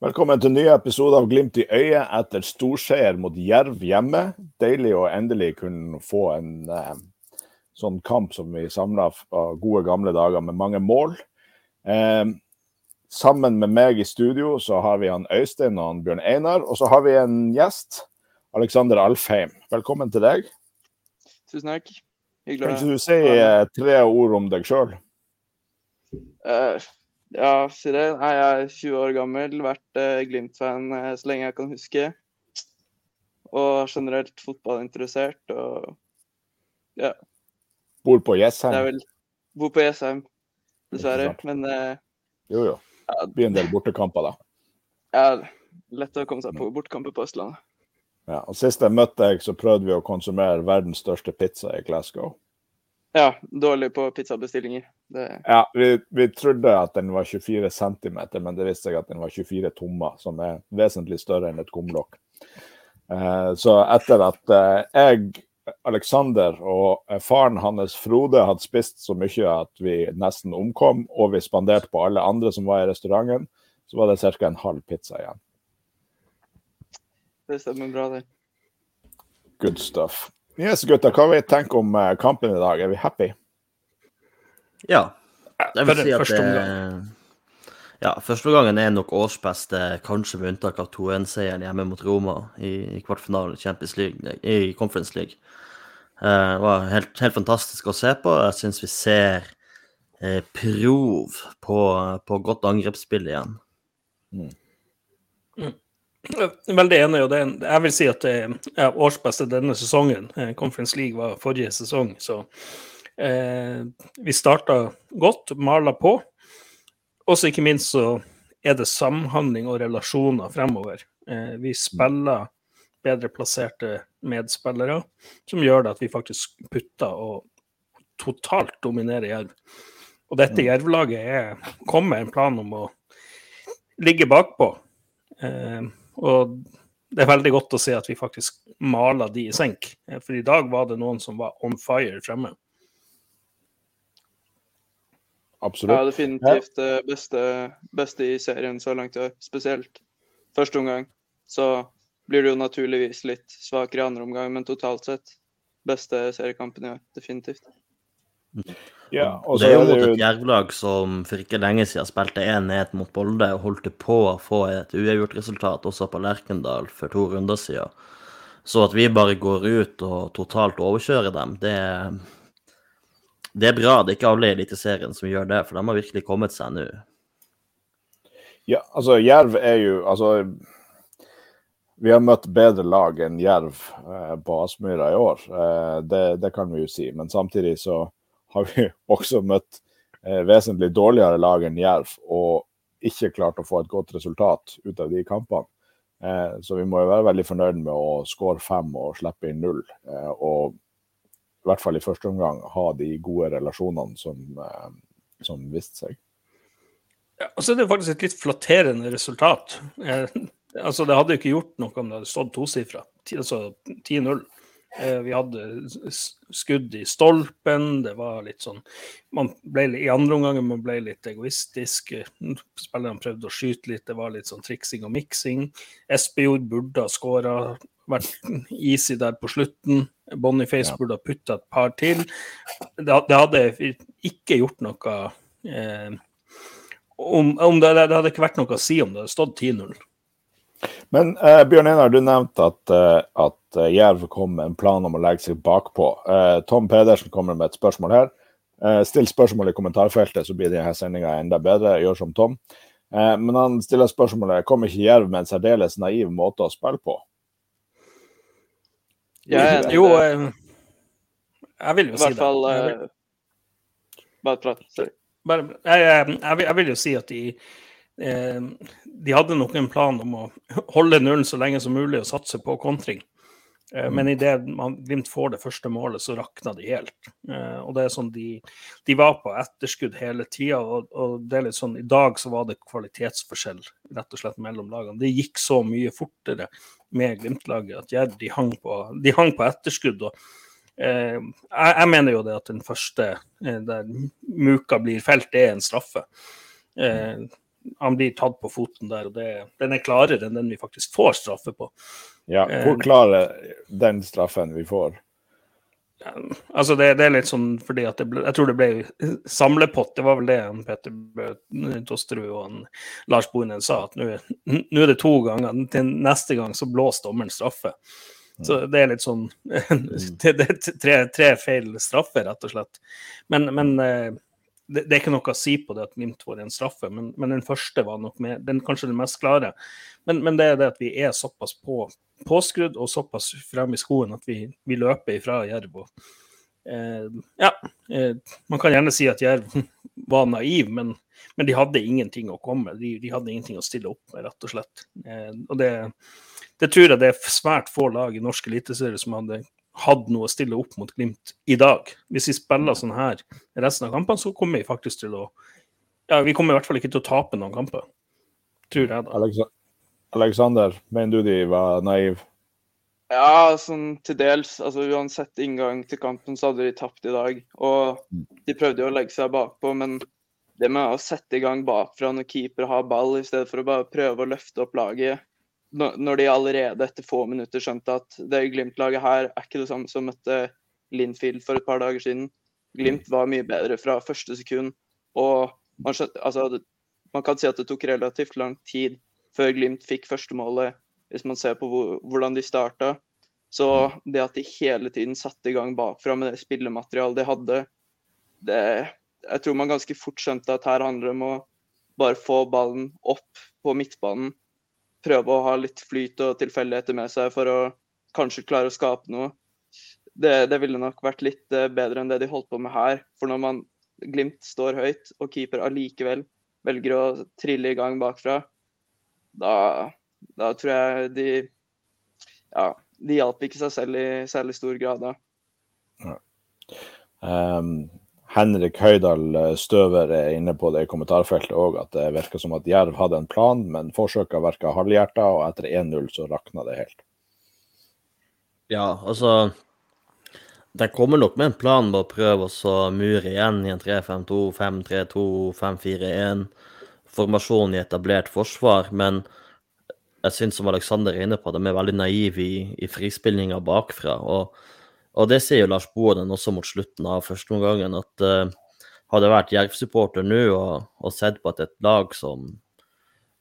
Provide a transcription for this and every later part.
Velkommen til ny episode av Glimt i øyet etter storseier mot Jerv hjemme. Deilig å endelig kunne få en eh, sånn kamp som vi samla av gode, gamle dager, med mange mål. Eh, sammen med meg i studio så har vi han Øystein og han Bjørn Einar. Og så har vi en gjest, Alexander Alfheim. Velkommen til deg. Tusen takk. Hyggelig. Kan ikke du si eh, tre ord om deg sjøl? Uh, ja, si det. Jeg er 20 år gammel, vært eh, Glimt-fan eh, så lenge jeg kan huske. Og generelt fotballinteressert og ja. Bor på Jessheim? Det er vel Bor på Jessheim, dessverre. Men eh, Jo, jo. Det blir en del bortekamper, da. Ja, lett å komme seg på bortekamper på Østlandet. Ja, og Sist jeg møtte deg, så prøvde vi å konsumere verdens største pizza i Glasgow. Ja, dårlig på pizzabestillinger. Det... Ja, vi, vi, trodde at den var 24 cm, men det viste seg at den var 24 tommer, som er vesentlig større enn et kumlokk. Eh, så etter at eh, jeg, Alexander og eh, faren hans Frode hadde spist så mye at vi nesten omkom, og vi spanderte på alle andre som var i restauranten, så var det ca. en halv pizza igjen. Det stemmer bra, det. Good stuff. Yes, gutter. hva vi tenker om eh, kampen i dag? Er vi happy? Ja. Jeg vil si at første omgang. Ja, første gangen er nok årsbeste, kanskje med unntak av 2-1-seieren hjemme mot Roma i, i kvartfinalen Champions League, i Conference League. Uh, det var helt, helt, fantastisk å se på. Jeg syns vi ser uh, prov på, på, godt angrepsspill igjen. Mm. Mm. ene er jo det, Jeg vil si at det er årsbeste denne sesongen. Eh, Conference League var forrige sesong, så Eh, vi starta godt, mala på. Og så ikke minst så er det samhandling og relasjoner fremover. Eh, vi spiller bedre plasserte medspillere, som gjør det at vi faktisk putter og totalt dominerer Jerv. Og dette mm. Jerv-laget kommer med en plan om å ligge bakpå. Eh, og det er veldig godt å se at vi faktisk maler de i senk. For i dag var det noen som var on fire fremme. Absolutt. Ja, definitivt det eh, beste, beste, i serien så langt i år. Spesielt første omgang. Så blir det jo naturligvis litt svakere i andre omgang, men totalt sett beste seriekampen i år. Definitivt. Ja, det er jo mot et jervlag som for ikke lenge siden spilte 1-1 mot Bolde og holdt på å få et uavgjort resultat også på Lerkendal for to runder siden. Så at vi bare går ut og totalt overkjører dem, det er det er bra. Det er ikke alle i Eliteserien som gjør det, for de har virkelig kommet seg nå. Ja, altså Jerv er jo Altså vi har møtt bedre lag enn Jerv eh, på Aspmyra i år. Eh, det, det, kan vi jo si. Men samtidig så har vi også møtt eh, vesentlig dårligere lag enn Jerv og ikke klart å få et godt resultat ut av de kampene. Eh, så vi må jo være veldig fornøyd med å skåre fem og slippe inn null. Eh, og i hvert fall i første omgang, ha de gode relasjonene som, som viste seg. Ja, og så er det faktisk et litt flatterende resultat. Altså, det hadde jo ikke gjort noe om det hadde stått tosifra, altså 10-0. Eh, vi hadde skudd i stolpen, det var litt sånn man ble, I andre omgang man ble litt egoistisk. Spillerne prøvde å skyte litt, det var litt sånn triksing og miksing. Espejord burde ha skåra, vært easy der på slutten. Boniface ja. burde ha putta et par til. Det, det, hadde ikke gjort noe eh, om, om det, det, hadde ikke vært noe å si om det hadde stått 10-0. Men eh, Bjørn Einar, du nevnte at, uh, at uh, Jerv kom med en plan om å legge seg bakpå. Eh, Tom Pedersen kommer med et spørsmål her. still spørsmål i kommentarfeltet, så blir denne sendinga enda bedre. Gjør som Tom. men han stiller spørsmålet kom ikke Jerv med en særdeles naiv måte å spille på. Ja, jo, jeg vil jo si det. I hvert fall Bare prat. Sorry. Bare, jeg, jeg, jeg, vil jo si at de eh, de hadde nok en plan om å holde nullen så lenge som mulig og satse på kontring. Eh, mm. Men idet Glimt får det første målet, så rakna de helt. Eh, og det er sånn de, de var på etterskudd hele tida. Og, og, det er litt sånn, i dag så var det kvalitetsforskjell rett og slett mellom lagene. Det gikk så mye fortere med Glimt-laget at ja, de, hang på, de hang på etterskudd. og eh, jeg, jeg, mener jo det at den første eh, der Muka blir felt, det er en straffe. Eh, han blir tatt på foten der, og det, den er klarere enn den vi faktisk får straffe på. Ja, hvor klar er den straffen vi får? Ja, altså det, det, er litt sånn fordi at det ble, Jeg tror det ble samlepott. Det var vel det Petter Tosterud og han, Lars Bohinen sa. At nå er det to ganger. Til neste gang så blåser dommeren straffe. Så det er litt sånn Det er tre, tre feil straffer, rett og slett. Men, men eh, det, det, er ikke noe å si på det at Glimt får en straffe, men, men, den første var nok med, den kanskje den mest klare. Men, men, det er det at vi er såpass på, påskrudd og såpass fremme i skoen at vi, vi løper ifra Jerv. Og, eh, ja, eh, man kan gjerne si at Jerv var naiv, men, men, de hadde ingenting å komme med. De, de, hadde ingenting å stille opp med, rett og slett. Eh, og det, det tror jeg det er svært få lag i norsk eliteserie som hadde hadde noe å stille opp mot Glimt i dag. Hvis vi spiller sånn her resten av kampene, så kommer vi faktisk til å Ja, vi kommer i hvert fall ikke til å tape noen kamper. Tror jeg, da. Alexander, mener du de var naive? Ja, sånn til dels. Altså Uansett inngang til kampen, så hadde de tapt i dag. Og de prøvde jo å legge seg bakpå, men det med å sette i gang bakfra når keeper har ball, i stedet for å bare prøve å løfte opp laget når de allerede etter få minutter skjønte at det Glimt-laget her er ikke det samme som møtte Linfield for et par dager siden. Glimt var mye bedre fra første sekund. Og man, skjønte, altså, man kan si at det tok relativt lang tid før Glimt fikk førstemålet, hvis man ser på hvor, hvordan de starta. Så det at de hele tiden satte i gang bakfra med det spillematerialet de hadde, det, jeg tror man ganske fort skjønte at her handler det om å bare få ballen opp på midtbanen prøve å ha litt flyt og tilfeldigheter med seg for å kanskje klare å skape noe. Det, det, ville nok vært litt eh, bedre enn det de holdt på med her. For når man Glimt står høyt, og keeper allikevel velger å trille i gang bakfra, da, da tror jeg de Ja, de hjalp ikke seg selv i særlig stor grad da. Ja. Um, Henrik Høydal eh, Støver er inne på det i kommentarfeltet òg, at det virker som at Jerv hadde en plan, men forsøka virka halvhjerta, og etter 1-0 så rakna det helt. Ja, altså De kommer nok med en plan med å prøve å mure igjen i en 3-5-2, 5-3-2, 5-4-1, formasjon i etablert forsvar, men jeg syns som Aleksander er inne på, de er veldig naive i, i frispillinga bakfra. og og det sier jo Lars Boanen også mot slutten av førsteomgangen, at uh, hadde vært Jerv-supporter nå og, og, sett på at et lag som,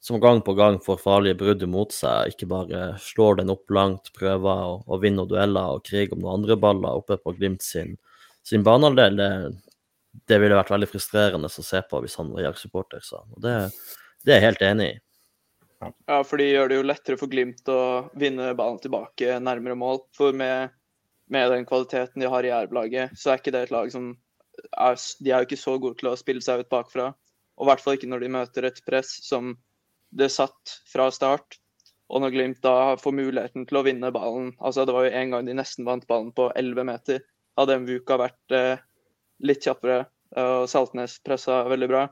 som gang på gang får farlige brudd mot seg, ikke bare slår den opp langt, prøver å, å vinne dueller og krig om noen andre baller oppe på Glimt sin, sin banehalvdel, det, det, ville vært veldig frustrerende å se på hvis han var Jerv-supporter. Og det, det er jeg helt enig i. Ja, for de gjør det jo lettere for Glimt å vinne ballen tilbake nærmere mål. For med med den kvaliteten de har i Jerv-laget, så er ikke det et lag som er, De er jo ikke så gode til å spille seg ut bakfra. Og i hvert fall ikke når de møter et press som det satt fra start. Og når Glimt da får muligheten til å vinne ballen altså Det var jo en gang de nesten vant ballen på 11 meter. Hadde en Mvuka vært eh, litt kjappere, og Saltnes pressa veldig bra.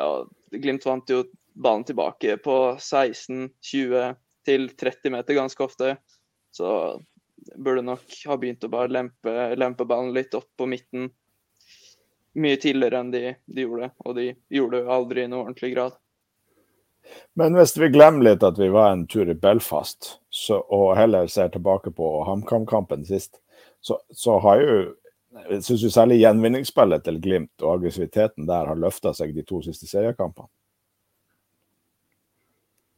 Og Glimt vant jo ballen tilbake på 16-20 til 30 meter ganske ofte. Så burde nok ha begynt å bare lempe, lempe ballen litt opp på midten mye tidligere enn de, de gjorde. Og de gjorde det aldri i noe ordentlig grad. Men hvis vi glemmer litt at vi var en tur i Belfast, så, og heller ser tilbake på HamKam-kampen sist, så, så, har jo jeg synes jo særlig gjenvinningsspillet til Glimt og aggressiviteten der har løfta seg de to siste seriekampene.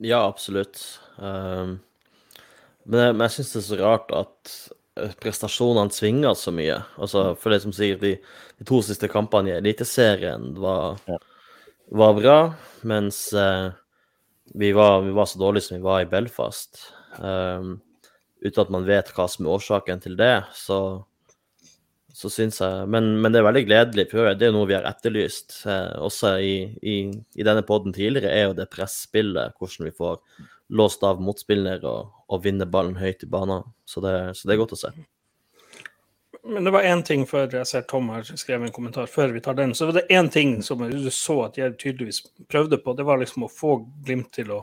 Ja, absolutt. Um, men, jeg syns det er så rart at eh, prestasjonene svinger så mye. Altså, for det som sier, de, de to siste kampene i Eliteserien var, var bra, mens eh, vi, var, vi, var, så dårlige som vi var i Belfast. Um, uten at man vet hva som er årsaken til det, så, så syns jeg men, men, det er veldig gledelig, for det er noe vi har etterlyst eh, også i, i, i denne poden tidligere, er jo det presspillet, hvordan vi får låst av motspiller og, og vinne ballen høyt i banen. Så det, så det er godt å se. Men det var én ting før jeg ser Tom har skrevet en kommentar, før vi tar den. Så var det én ting som du så at jeg tydeligvis prøvde på. Det var liksom å få Glimt til å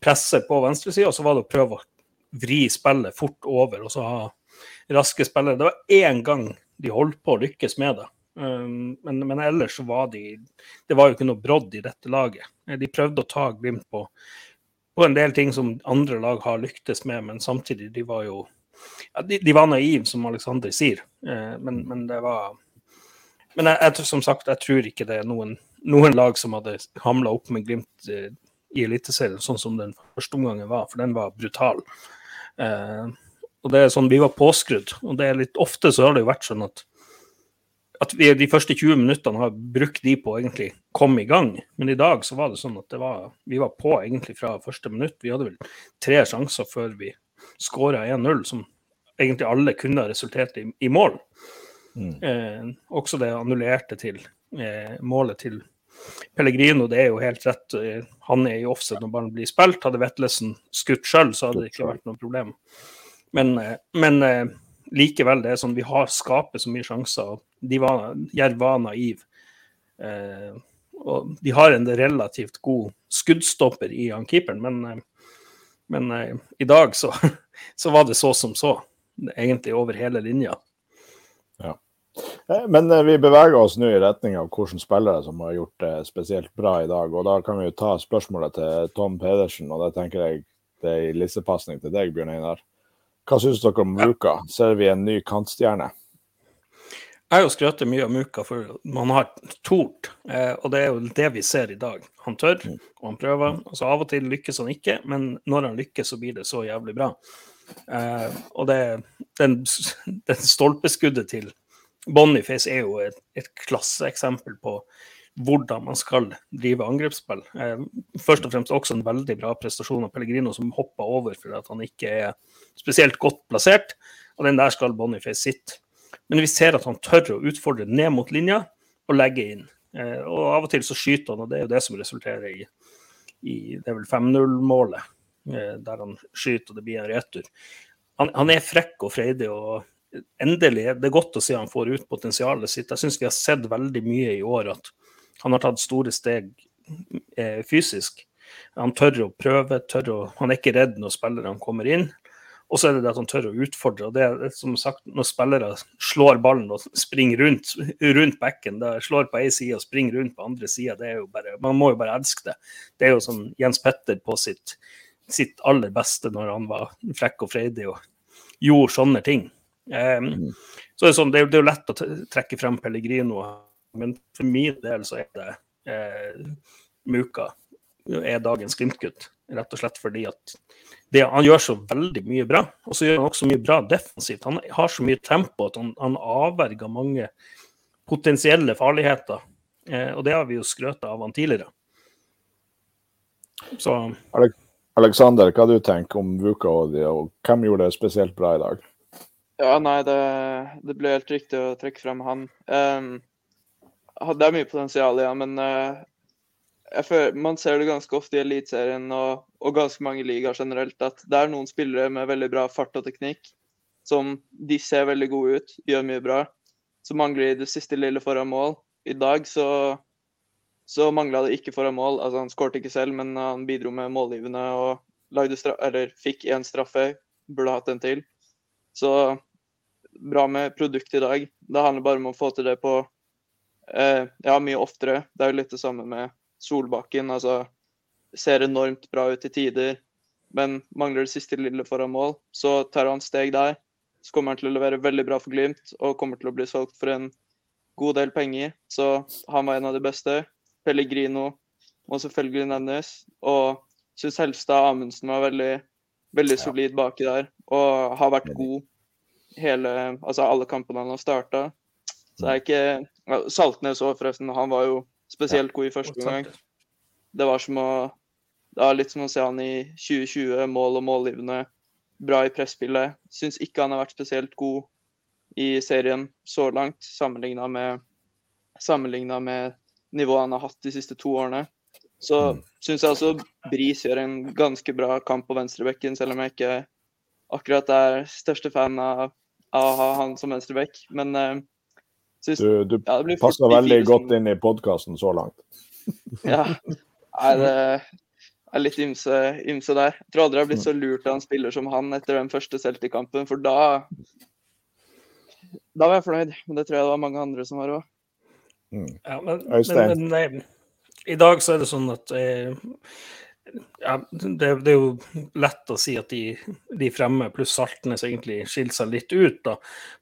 presse på venstresida, og så var det å prøve å vri spillet fort over og så ha raske spillere. Det var én gang de holdt på å lykkes med det. Um, men, men, ellers så var de Det var jo ikke noe brodd i dette laget. De prøvde å ta Glimt på, på en del ting som andre lag har lyktes med, men samtidig de var jo ja, de, de, var naive, som Aleksander sier. Uh, men, men, det var Men jeg, jeg, som sagt, jeg tror ikke det er noen, noen lag som hadde hamla opp med Glimt uh, i Eliteserien, sånn som den første omgangen var, for den var brutal. Uh, og det er sånn, Vi var påskrudd, og det er litt ofte så har det jo vært sånn at at vi de første 20 minuttene har brukt de på å egentlig komme i gang. Men i dag så var det sånn at det var, vi var på egentlig fra første minutt. Vi hadde vel tre sjanser før vi skåra 1-0, som egentlig alle kunne ha resultert i, i mål. Mm. Eh, også det annullerte til eh, målet til Pellegrino, det er jo helt rett. Eh, han er i offset når ballen blir spilt. Hadde Vetlesen skutt sjøl, så hadde det ikke vært noe problem. Men, men eh, likevel, det er sånn vi har skapet så mye sjanser. og De var, Jerv var naiv. Eh, og de har en relativt god skuddstopper i han keeperen, men, eh, men eh, i dag så, så, var det så som så. Egentlig over hele linja. Ja. Eh, men eh, vi beveger oss nå i retning av hvilke spillere som har gjort det spesielt bra i dag. og Da kan vi jo ta spørsmålet til Tom Pedersen, og det tenker jeg det er i lissepasning til deg, Bjørn Einar. Hva syns dere om Muka? Ser vi en ny kantstjerne? Jeg har jo skrøtet mye av Muka, for man har tort. Eh, og det er jo det vi ser i dag. Han tør, mm. og han prøver. og så Av og til lykkes han ikke, men når han lykkes, så blir det så jævlig bra. Eh, og det, den, den stolpeskuddet til Boniface er jo et, et klasseeksempel på hvordan man skal drive angrepsspill. Eh, først og fremst også en veldig bra prestasjon av Pellegrino, som hopper over for at han ikke er spesielt godt plassert. Og den der skal Boniface sitte. Men vi ser at han tør å utfordre ned mot linja og legge inn. Eh, og av og til så skyter han, og det er jo det som resulterer i, i det er vel 5-0-målet, eh, der han skyter og det blir en retur. Han, han er frekk og freidig. og Endelig, det er godt å se han får ut potensialet sitt. Jeg syns vi har sett veldig mye i år at han har tatt store steg eh, fysisk. Han tør å prøve, tør å, han er ikke redd når spillerne kommer inn. Og så er det det at han tør å utfordre. og det er som sagt, Når spillere slår ballen og springer rundt, rundt bekken, da slår på én side og springer rundt på andre sida, Man må jo bare elske det. Det er jo som Jens Petter på sitt, sitt aller beste når han var frekk og freidig og gjorde sånne ting. Um, så det er, sånn, det, er, det er jo lett å trekke frem Pellegrino, men for min del så er det eh, Muka er dagens Glimt-gutt. Rett og slett fordi at det, han gjør så veldig mye bra. Og så gjør han også mye bra defensivt. Han har så mye tempo at han, han avverger mange potensielle farligheter. Eh, og det har vi jo skrøt av han tidligere. Så Alexander, hva du tenker om Vuka og, de, og hvem gjorde det spesielt bra i dag? Ja, nei, det, det ble helt riktig å trekke frem han. Um, det er mye potensial, ja, men uh, føler, man ser det ganske ofte i Eliteserien og, og, ganske mange ligaer generelt, at det er noen spillere med veldig bra fart og teknikk som de ser veldig gode ut, gjør mye bra. Så mangler de det siste lille foran mål. I dag så, så mangla det ikke foran mål. Altså Han skåret ikke selv, men han bidro med målgivende og eller, fikk én straffe. Burde hatt en til. Så bra med produkt i dag. Det handler bare om å få til det på eh, ja, mye oftere. Det er jo litt det samme med Solbakken altså, ser enormt bra ut i tider, men mangler det siste lille foran mål. Så tar han steg der. Så kommer han til å levere veldig bra for Glimt og kommer til å bli solgt for en god del penger. Så han var en av de beste. Pellegrino må selvfølgelig nevnes. Og syns Helstad Amundsen var veldig, veldig solid baki der og har vært god hele, altså alle kampene han har starta. Så det er ikke Saltnes òg, forresten. Han var jo Spesielt god i første omgang. Det var som å det var litt som å se han i 2020, mål og målgivende. Bra i presspillet. Syns ikke han har vært spesielt god i serien så langt, sammenligna med, med nivået han har hatt de siste to årene. Så mm. syns jeg også Bris gjør en ganske bra kamp på venstrebekken, selv om jeg ikke akkurat er største fan av, av han som venstrebekk. Men uh, Synes, du, du ja, passer veldig godt inn i podkasten så langt. ja. Nei, det er litt ymse, ymse, der. Jeg tror aldri jeg har blitt så lurt av en spiller som han etter den første Celtic-kampen, for da Da var jeg fornøyd. Men det tror jeg det var mange andre som var òg. Mm. Ja, men, men, men, i dag så er det sånn at eh, ja, det, det, er jo lett å si at de, de fremme pluss Saltnes egentlig skiller seg litt ut, da.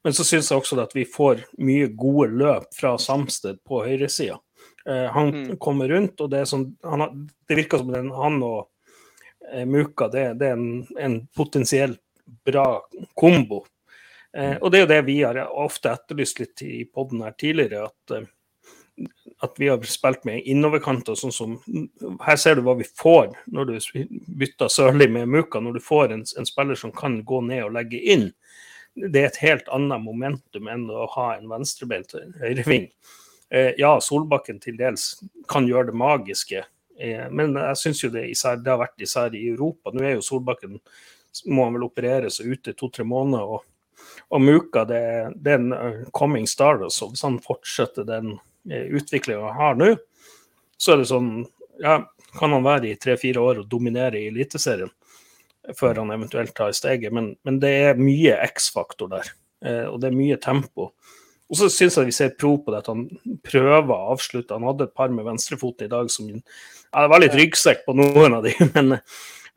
Men så syns jeg også at vi får mye gode løp fra Samsted på høyresida. Eh, han mm. kommer rundt, og det, sånn, han, det virker som den, han og eh, Muka det, det er en, en, potensielt bra kombo. Eh, og det er jo det vi har ofte etterlyst litt i poden her tidligere, at eh, at vi har spilt med innoverkanter. Sånn som, her ser du hva vi får når du bytter Sørli med Muka. Når du får en, en, spiller som kan gå ned og legge inn. Det er et helt annet momentum enn å ha en venstrebeint høyreving. Eh, ja, Solbakken til dels kan gjøre det magiske, eh, men jeg syns jo det, især, det, har vært især i Europa. Nå er jo Solbakken må han vel operere seg ute to-tre måneder. og, og Muka det, det, er en uh, coming star. Så hvis han fortsetter den Eh, utviklinga har nå, så er det sånn ja, Kan han være i tre-fire år og dominere i Eliteserien før han eventuelt tar steget? Men, men det er mye X-faktor der, eh, og det er mye tempo. Og så syns jeg vi ser pro på det at han prøver å avslutte. Han hadde et par med venstrefoten i dag som ja, Det var litt ryggsekk på noen av de, men,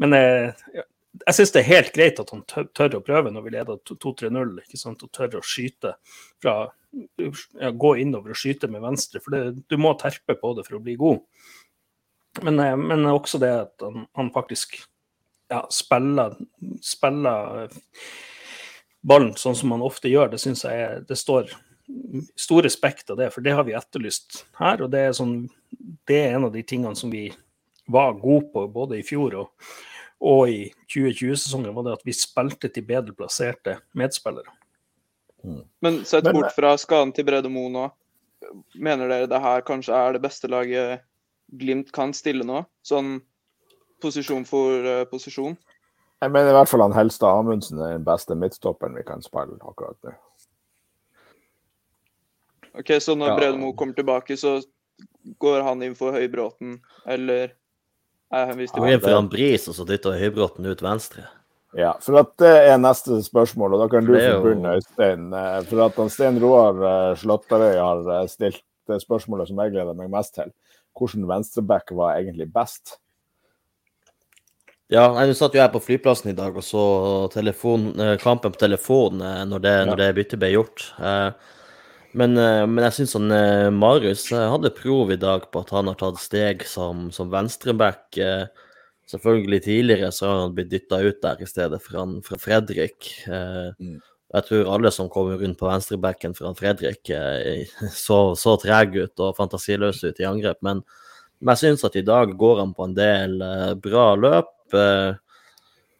men eh, jeg syns det er helt greit at han tør, tør å prøve når vi leder 2-3-0, og tør å skyte fra ja, Gå innover og skyte med venstre, for det, du må terpe på det for å bli god. Men, eh, men også det at han, han faktisk ja, spiller, spiller eh, ballen sånn som han ofte gjør, det syns jeg det står stor respekt av det, for det har vi etterlyst her. Og det er, sånn, det er en av de tingene som vi var gode på både i fjor og og i 2020-sesongen var det at vi spilte til bedre plasserte medspillere. Mm. Men sett bort eh, fra skaden til Brede Moe nå, mener dere det her kanskje er det beste laget Glimt kan stille nå? Sånn posisjon for uh, posisjon? Jeg mener i hvert fall han Helstad Amundsen er den beste midtstopperen vi kan spille akkurat nå. OK, så når ja. Brede Moe kommer tilbake, så går han inn for Høybråten, eller går inn for Jan Bris, og så dytter Høybråten ut venstre. Ja, for at det er neste spørsmål, og da kan du jo... begynne, Øystein. Eh, for at Stein Roar eh, Slåtterøy har eh, stilt det spørsmålet som jeg gleder meg mest til. Hvordan venstreback var egentlig best? Ja, Nå satt jo jeg på flyplassen i dag og så telefon, kampen på telefon når det, når det byttet ble gjort. Eh, men jeg syns eh, Marius eh, hadde prov i dag på at han har tatt steg som, som venstreback. Selvfølgelig tidligere så har han blitt dytta ut der i stedet fra, fra Fredrik. Mm. Jeg tror alle som kommer rundt på venstrebacken fra Fredrik, så, så trege ut og fantasiløse ut i angrep. Men, men jeg syns at i dag går han på en del bra løp.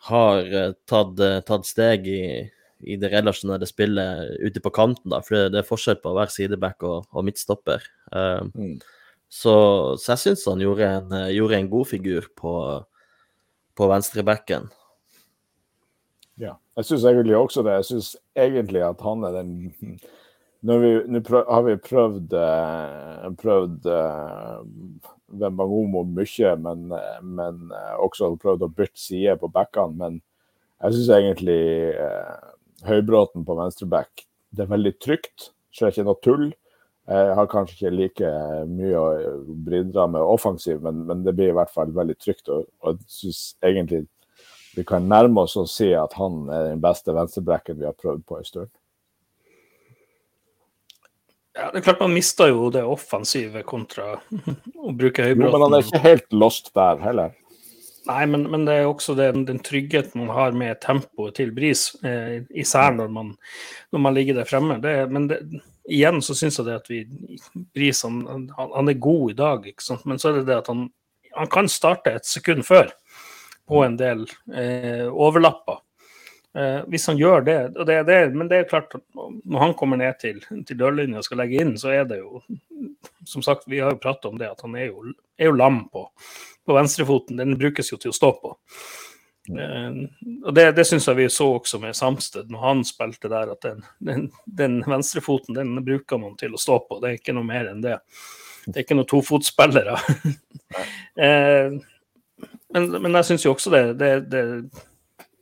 Har tatt, tatt steg i i det relasjonelle spillet ute på kanten, da. For det, er forskjell på være sideback og, og midtstopper. Uh, mm. så, så, jeg syns han gjorde en, gjorde en, god figur på, på venstrebacken. Ja, jeg syns egentlig også det. Jeg syns egentlig at han er den Nå har vi prøvd, hvem prøvd god Wembangomo mye, men, men også prøvd å bytte side på backene. Men jeg syns egentlig Høybråten på venstreback. Det er veldig trygt, så det er ikke noe tull. Jeg har kanskje ikke like mye å bidra med offensiv, men, men, det blir i hvert fall veldig trygt. Og, og jeg syns egentlig vi kan nærme oss å si at han er den beste venstrebacken vi har prøvd på en stund. Ja, det er klart Man mister jo det offensive kontra å bruke Høybråten. Jo, men han er ikke helt lost der heller. Nei, men, men, det er også den, den tryggheten man har med tempoet til Bris, eh, især når man, når man, ligger der fremme. Det, men det, igjen så syns jeg det at vi Bris han, han, er god i dag, ikke sant? men så er det det at han, han kan starte et sekund før på en del eh, overlapper. Eh, hvis han gjør det, og det, det, Men det er klart, når han kommer ned til, til dørlinja og skal legge inn, så er det jo Som sagt, vi har jo pratet om det, at han er jo, er jo lam på, venstrefoten. Den brukes jo til å stå på. Uh, og Det, det syns jeg vi så også med Samsted, når han spilte der, at den, den, den venstrefoten den bruker man til å stå på. Det er ikke noe mer enn det. Det er ikke noen tofotsspillere. uh, men, men, jeg syns jo også det, det, det,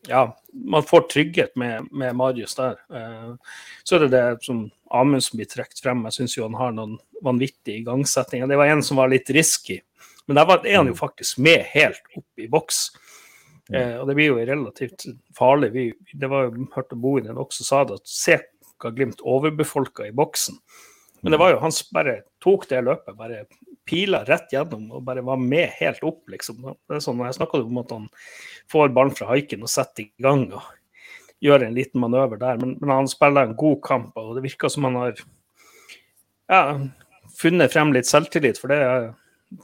Ja, man får trygghet med, med Marius der. Uh, så er det det som Amundsen blir trukket frem. Jeg syns jo han har noen vanvittige igangsettinger. Det var en som var litt risky, men der var, er han jo mm. faktisk med helt opp i boks. Eh, og det blir jo relativt farlig. Vi, det var jo, hørte Bohinen også sa det, at se hva Glimt overbefolka i boksen. Men det var jo han bare tok det løpet, bare pila rett gjennom og bare var med helt opp, liksom. Det er sånn, Jeg snakka om at han får ballen fra haiken og setter i gang og gjør en liten manøver der. Men, men han spiller en god kamp, og det virker som han har ja, funnet frem litt selvtillit. For det er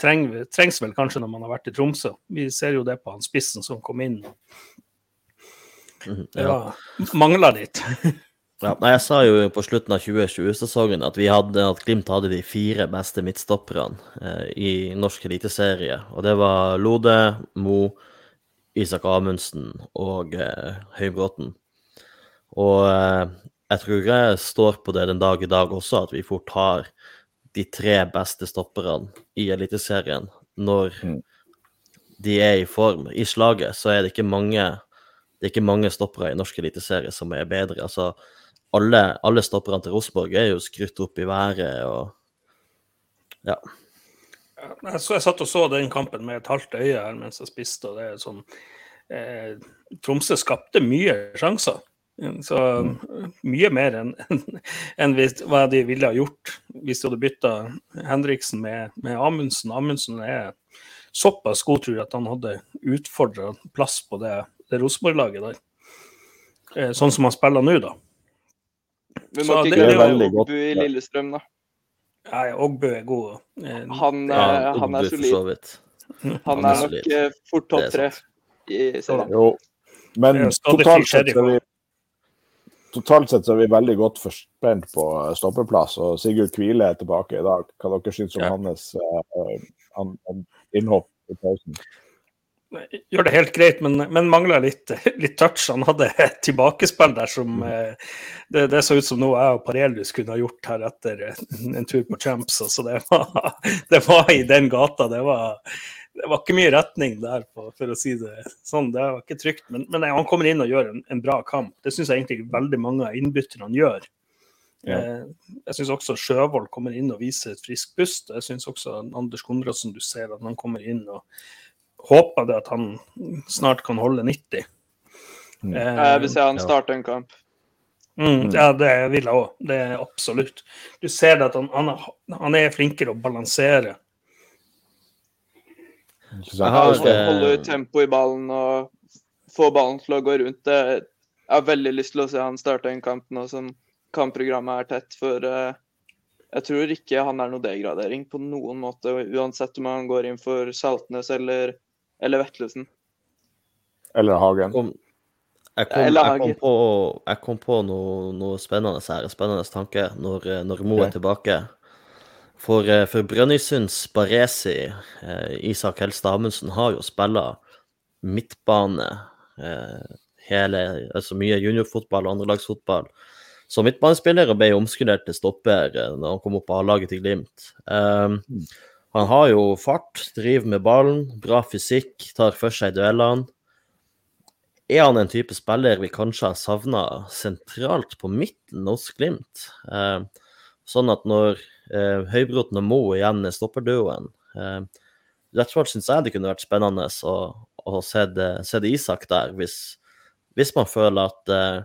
treng, trengs vel kanskje når man har vært i Tromsø. Vi ser jo det på han spissen som kom inn. Mhm, det ja. mangla litt. ja, jeg sa jo på slutten av 2020-sesongen at at Glimt hadde de fire beste midtstopperne eh, i norsk eliteserie. Og det var Lode, Mo, Isak Amundsen og eh, Høybråten. Og eh, jeg tror jeg står på det den dag i dag også, at vi fort har de tre beste stopperne i Eliteserien når mm. de er i form. I slaget så er det ikke mange det er ikke mange stoppere i norsk eliteserie som er bedre. Altså, alle, alle stopperne til Rosenborg er jo skrytt opp i været og ja. Jeg, så, jeg satt og så den kampen med et halvt øye her mens jeg spiste. og det er sånn, eh, Tromsø skapte mye sjanser. Så mye mer enn en hva de ville ha gjort hvis de hadde bytta Henriksen med, med Amundsen. Amundsen er såpass god, tror jeg, at han hadde utfordra plass på det, det Rosenborg-laget der. Eh, sånn som han spiller nå, da. Vi må ikke glemme Ogbu i Lillestrøm, da. Nei, Ogbu er god. Eh, han, ja, han er solid. Han er nok fort topp tre i serien. Jo, men totalt sett er vi totalt sett så er vi veldig godt forspent på stoppeplass. Og Sigurd Kvile er tilbake i dag. Hva dere syns om ja. hans uh, innhopp i pausen? Gjør det helt greit, men, men mangler litt, litt, touch. Han hadde et tilbakespill der som mm. uh, det, det, så ut som noe jeg og Parelius kunne ha gjort her etter en tur på Champs. Så det, var, det var i den gata. Det var det var ikke mye retning der, på, for å si det sånn. Det var ikke trygt. Men, men han kommer inn og gjør en, en bra kamp. Det syns jeg egentlig veldig mange av innbytterne gjør. Ja. Eh, jeg syns også Sjøvold kommer inn og viser et friskt pust. Jeg syns også Anders Konradsen, du ser at han kommer inn og håper det at han snart kan holde 90. Mm. Eh, jeg vil se han starte en kamp. Mm, ja, det vil jeg òg. Det er absolutt. Du ser det at han, han, han er flinkere å balansere Holde tempo i ballen og få ballen til å gå rundt. Jeg har veldig lyst til å se han starte en kamp nå som kampprogrammet er tett. For uh, jeg tror ikke han er noe degradering på noen måte, uansett om han går inn for Saltnes eller, eller Vetlesen. Eller Hagen. Jeg, kom, jeg, kom, på, jeg kom på noe, noe spennende her, en spennende tanke, når, når Mo er tilbake. For, eh, for Brønnøysunds Baresi, eh, Isak Helstad Amundsen, har jo spilla midtbane eh, hele, altså mye juniorfotball og andrelagsfotball som midtbanespiller og ble omskulert til stopper når han kom opp på A-laget til Glimt. Um, han har jo fart, driver med ballen, bra fysikk, tar for seg duellene. Er han en type spiller vi kanskje har savna sentralt på midten hos Glimt? Uh, sånn at når eh, Høybråten og Mo igjen i stopperduoen. Eh, rett og slett syns jeg det kunne vært spennende å, å se, det, se det Isak der, hvis, hvis man føler at eh,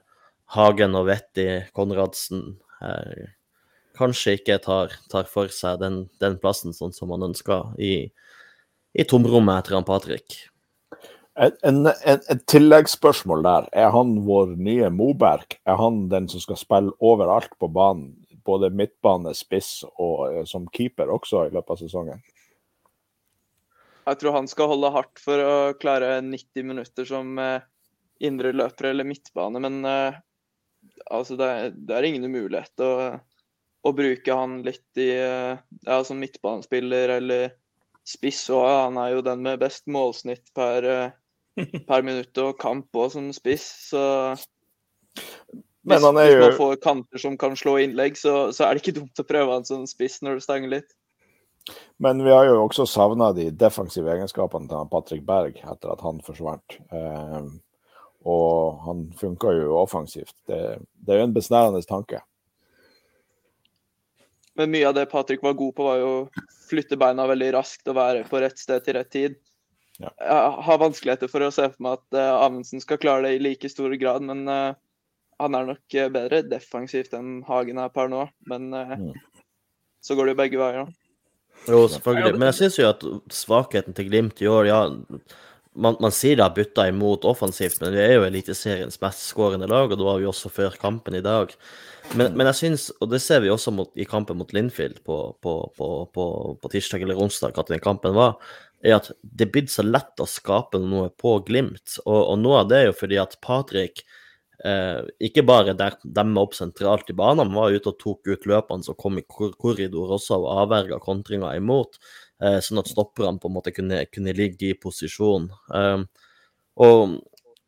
Hagen og Vetti Konradsen eh, kanskje ikke tar, tar for seg den, den, plassen sånn som man ønsker i, i tomrommet etter han Patrick. Et tilleggsspørsmål der. Er han vår nye Moberg? Er han den som skal spille overalt på banen både midtbane, spiss og uh, som keeper også i løpet av sesongen? Jeg tror han skal holde hardt for å klare 90 minutter som uh, indre løper eller midtbane, men uh, altså det, er, det, er ingen umulighet å, å bruke han litt i ja, som midtbanespiller eller spiss Og Han er jo den med best målsnitt per, per minutt og kamp òg som spiss, så hvis, jo... hvis, man får kanter som kan slå innlegg, så, så, er det ikke dumt å prøve en sånn spiss når det stanger litt. Men vi har jo også savna de defensive egenskapene til Patrick Berg etter at han forsvant. Eh, Og han funka jo offensivt. Det, det er jo en besnærende tanke. Men mye av det Patrick var god på, var jo å flytte beina veldig raskt og være på rett sted til rett tid. Ja. Jeg har vanskeligheter for å se for meg at uh, Amundsen skal klare det i like stor grad, men uh, han er nok bedre defensivt enn Hagen er per nå. Men uh, mm. så går det jo begge veier. Jo, selvfølgelig. Men jeg syns jo at svakheten til Glimt i år, ja man, man sier det har bytta imot offensivt, men vi er jo Eliteseriens mest skårende lag, og det var vi også før kampen i dag. Men, men jeg syns, og det ser vi også mot, i kampen mot Linfield på, på, på, på, tirsdag eller onsdag, at den kampen var, er at det er blitt så lett å skape noe på Glimt. Og, og noe av det er jo fordi at Patrick eh, ikke bare der, demmer opp sentralt i banen, men var ute og tok ut løpene som kom i korridor også, og avverga kontringa imot. Eh, sånn at stopperne på en måte kunne, kunne ligge i posisjon. Eh, og,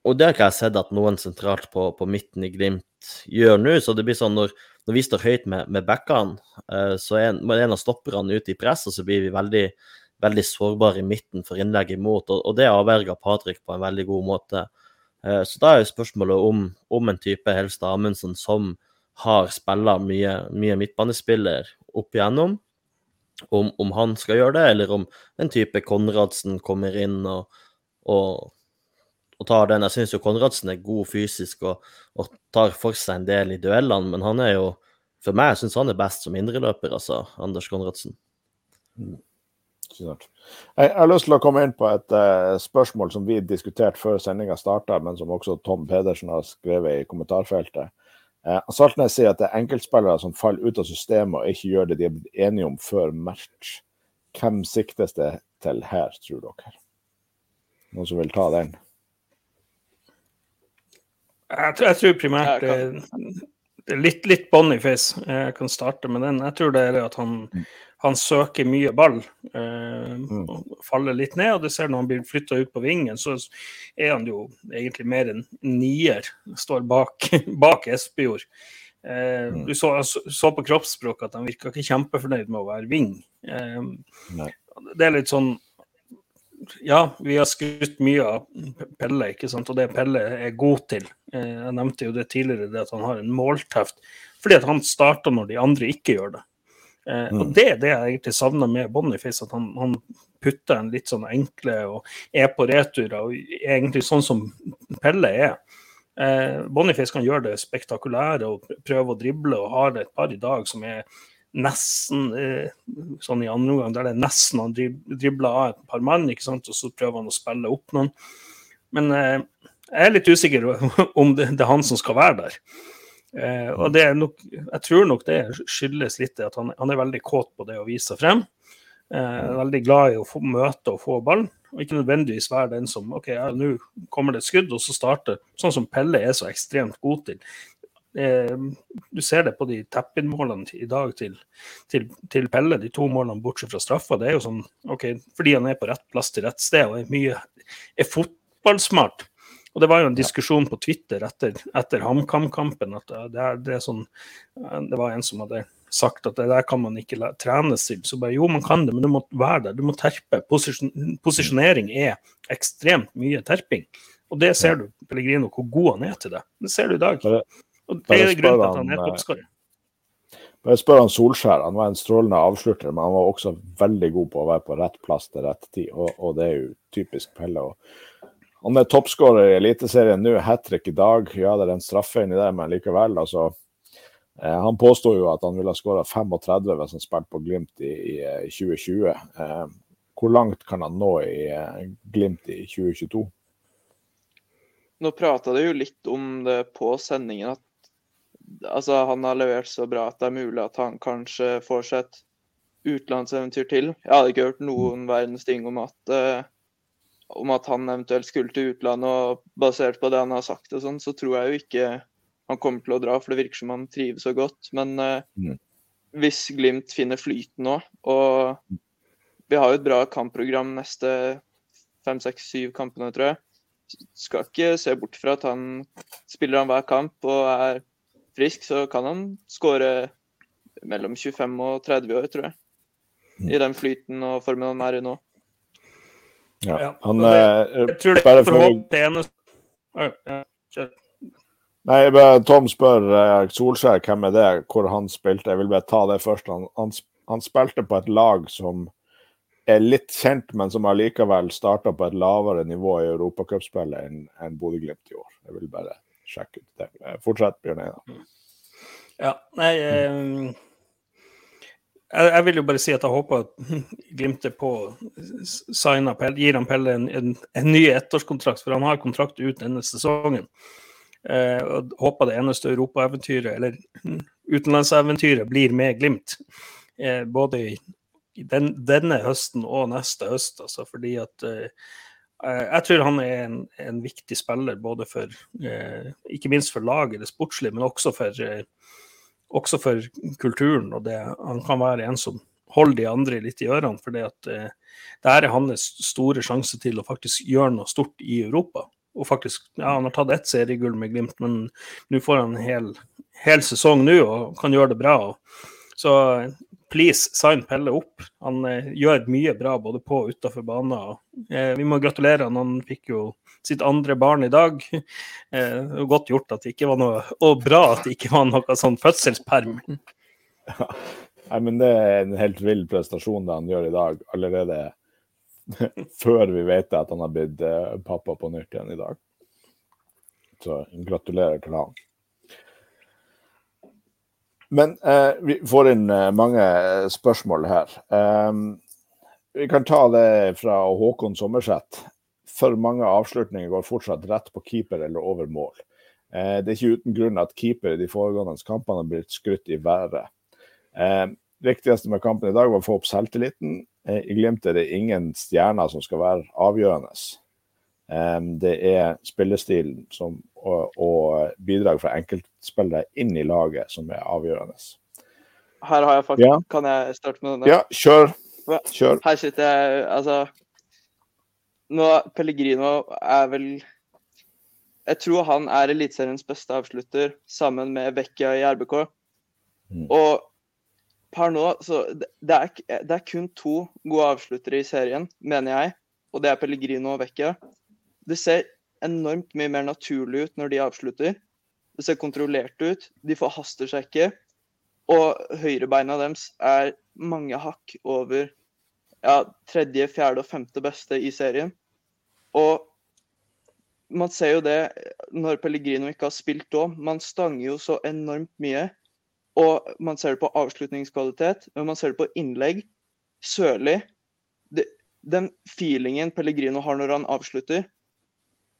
og, det har ikke jeg sett at noen sentralt på, på midten i Glimt gjør nå. Så det blir sånn når, når vi står høyt med, med backene, uh, så er en, en av stopperne ute i press, og så blir vi veldig, veldig sårbare i midten for innlegg imot. Og, og det avverga Patrick på en veldig god måte. Uh, så da er jo spørsmålet om, om en type Helst Amundsen som har spilla mye, mye midtbanespiller opp igjennom, om, om, han skal gjøre det, eller om en type Konradsen kommer inn og, og og tar den. Jeg syns jo Konradsen er god fysisk og, og, tar for seg en del i duellene, men han er jo For meg syns han er best som indreløper, altså, Anders Konradsen. Mm. Jeg, har lyst til å komme inn på et uh, spørsmål som vi diskuterte før sendinga starta, men som også Tom Pedersen har skrevet i kommentarfeltet. Uh, Saltnes sier at det er enkeltspillere som faller ut av systemet og ikke gjør det de er blitt enige om før match. Hvem siktes det til her, tror dere? Noen som vil ta den? Jeg, jeg tror primært det er litt, litt Boniface. Jeg kan starte med den. Jeg tror det er det at han, mm. Han søker mye ball. Eh, mm. og faller litt ned. og det ser Når han blir flytta ut på vingen, så er han jo egentlig mer en nier. Står bak, bak Espejord. Eh, mm. du så, så, på kroppsspråket at han virka ikke kjempefornøyd med å være ving. Eh, det er litt sånn ja, vi har skrytt mye av Pelle, ikke sant? og det Pelle er god til. Eh, jeg nevnte jo det tidligere, det at han har en målteft. Fordi at han starter når de andre ikke gjør det. Eh, mm. Og Det er det jeg egentlig savner med Boniface, at han, han, putter en litt sånn enkle og er på returer, og egentlig sånn som Pelle er. Eh, Boniface kan gjøre det spektakulære og prøve å drible, og har et par i dag som er nesten eh, sånn i andre omgang, der det er nesten han dribler av et par mann, ikke sant? og så prøver han å spille opp noen. Men eh, jeg er litt usikker om det, det, er han som skal være der. Eh, og det er nok, Jeg tror nok det skyldes litt at han, han, er veldig kåt på det å vise seg frem. Eh, veldig glad i å få møte og få ball, og ikke nødvendigvis være den som OK, ja, nå kommer det et skudd, og så starter Sånn som Pelle er så ekstremt god til eh, Du ser det på de tap-in-målene i dag til, til, til, Pelle, de to målene bortsett fra straffa. Det er jo sånn OK, fordi han er på rett plass til rett sted og er mye er fotballsmart. Og Det var jo en diskusjon på Twitter etter, etter HamKam-kampen. at det, er, det, er sånn, det var en som hadde sagt at det der kan man ikke trenes til. Så bare jo, man kan det, men du må være der. Du må terpe. Posisjon, posisjonering er ekstremt mye terping. Og det ser du Pellegrino, hvor god han er til det. Det ser du i dag. Og det er grunnen til at han er toppskårer. Bare spør han Solskjær. Han var en strålende avslutter, men han var også veldig god på å være på rett plass til rett tid, og, og det er jo typisk Pelle. Han er toppskårer i Eliteserien nå, hat trick i dag. Ja, det er en straffe inni der, men likevel. altså eh, Han påsto jo at han ville ha skåra 35 hvis han spilte på Glimt i, i 2020. Eh, eh, hvor langt kan han nå i Glimt i 2022? Nå prata du jo litt om det på sendingen, at altså, han har levert så bra at det er mulig at han kanskje får seg et utenlandseventyr til. Jeg hadde ikke hørt noen verdens ting om at, uh, om at han eventuelt skulle til utlandet. Og basert på det han har sagt, og sånn, så tror jeg jo ikke han kommer til å dra, for det virker som han trives så godt. Men eh, mm. hvis Glimt finner flyten nå, og vi har jo et bra kampprogram neste fem, seks, syv kampene, tror jeg. Skal ikke se bort fra at han spiller han hver kamp og er frisk, så kan han skåre mellom 25 og 30 år, tror jeg. I den flyten og formen han er i nå. Ja, han det, eh, Jeg tror det er for å Ja, Nei, Tom spør uh, Solskjær hvem er det, hvor han spilte. Jeg vil bare ta det først. Han, han, han spilte på et lag som er litt kjent, men som allikevel starta på et lavere nivå i europacupspillet enn en Bodø-Glimt i år. Jeg vil bare sjekke ut det. Eh, fortsett, Bjørn Einar. Ja, nei eh, jeg, jeg, vil jo bare si at jeg håper Glimt er på Pelle, gir han Pelle en, en, en ny ettårskontrakt, for han har kontrakt ut denne sesongen. Eh, og håper det eneste europaeventyret, eller utenlandseventyret, blir med Glimt. Eh, både i, i den, denne høsten og neste høst, altså fordi at eh jeg tror han er en, en, viktig spiller både for eh, Ikke minst for laget, det sportslige, men også for eh, også for kulturen. Og det, han kan være en som holder de andre litt i ørene. For det at eh, det er hans store sjanse til å faktisk gjøre noe stort i Europa. Og faktisk, ja, Han har tatt ett seriegull med Glimt, men nå får han en hel, hel sesong nå og kan gjøre det bra. Så please, sign Pelle opp. Han eh, gjør mye bra både på og utafor banen. Eh, vi må gratulere han. Han fikk jo sitt andre barn i dag. Eh, godt gjort at det ikke var noe Og bra at det ikke var noe sånn fødselsperm. Ja. Nei, men det er en helt vill prestasjon det han gjør i dag, allerede før vi vet at han har blitt eh, pappa på nytt igjen i dag. Så gratulerer til han. Men eh, vi får inn eh, mange spørsmål her. Um, vi kan ta det fra Håkon Sommerseth for mange avslutninger går fortsatt rett på keeper eller over mål. Eh, det er ikke uten grunn at keeper i de foregående kampene har blitt skrytt i været. Eh, viktigste med kampen i dag var å få opp selvtilliten. Eh, I Glimt er det ingen stjerner som skal være avgjørende. Eh, det er spillestilen som, og, og, bidrag fra enkeltspillere inn i laget som er avgjørende. Her har jeg faktisk ja. Kan jeg starte med denne? Ja, kjør. kjør. Her sitter jeg Altså nå, Pellegrino er vel Jeg tror han er Eliteseriens beste avslutter, sammen med Vecchia i RBK. Mm. Og per nå så det er, det er, kun to gode avsluttere i serien, mener jeg. Og det er Pellegrino og Vecchia. Det ser enormt mye mer naturlig ut når de avslutter. Det ser kontrollert ut. De forhaster seg ikke. Og høyrebeina deres er mange hakk over ja, tredje, fjerde og femte beste i serien. Og man ser jo det når Pellegrino ikke har spilt òg. Man stanger jo så enormt mye. Og man ser det på avslutningskvalitet, men man ser det på innlegg. Sørlig. Den feelingen Pellegrino har når han avslutter,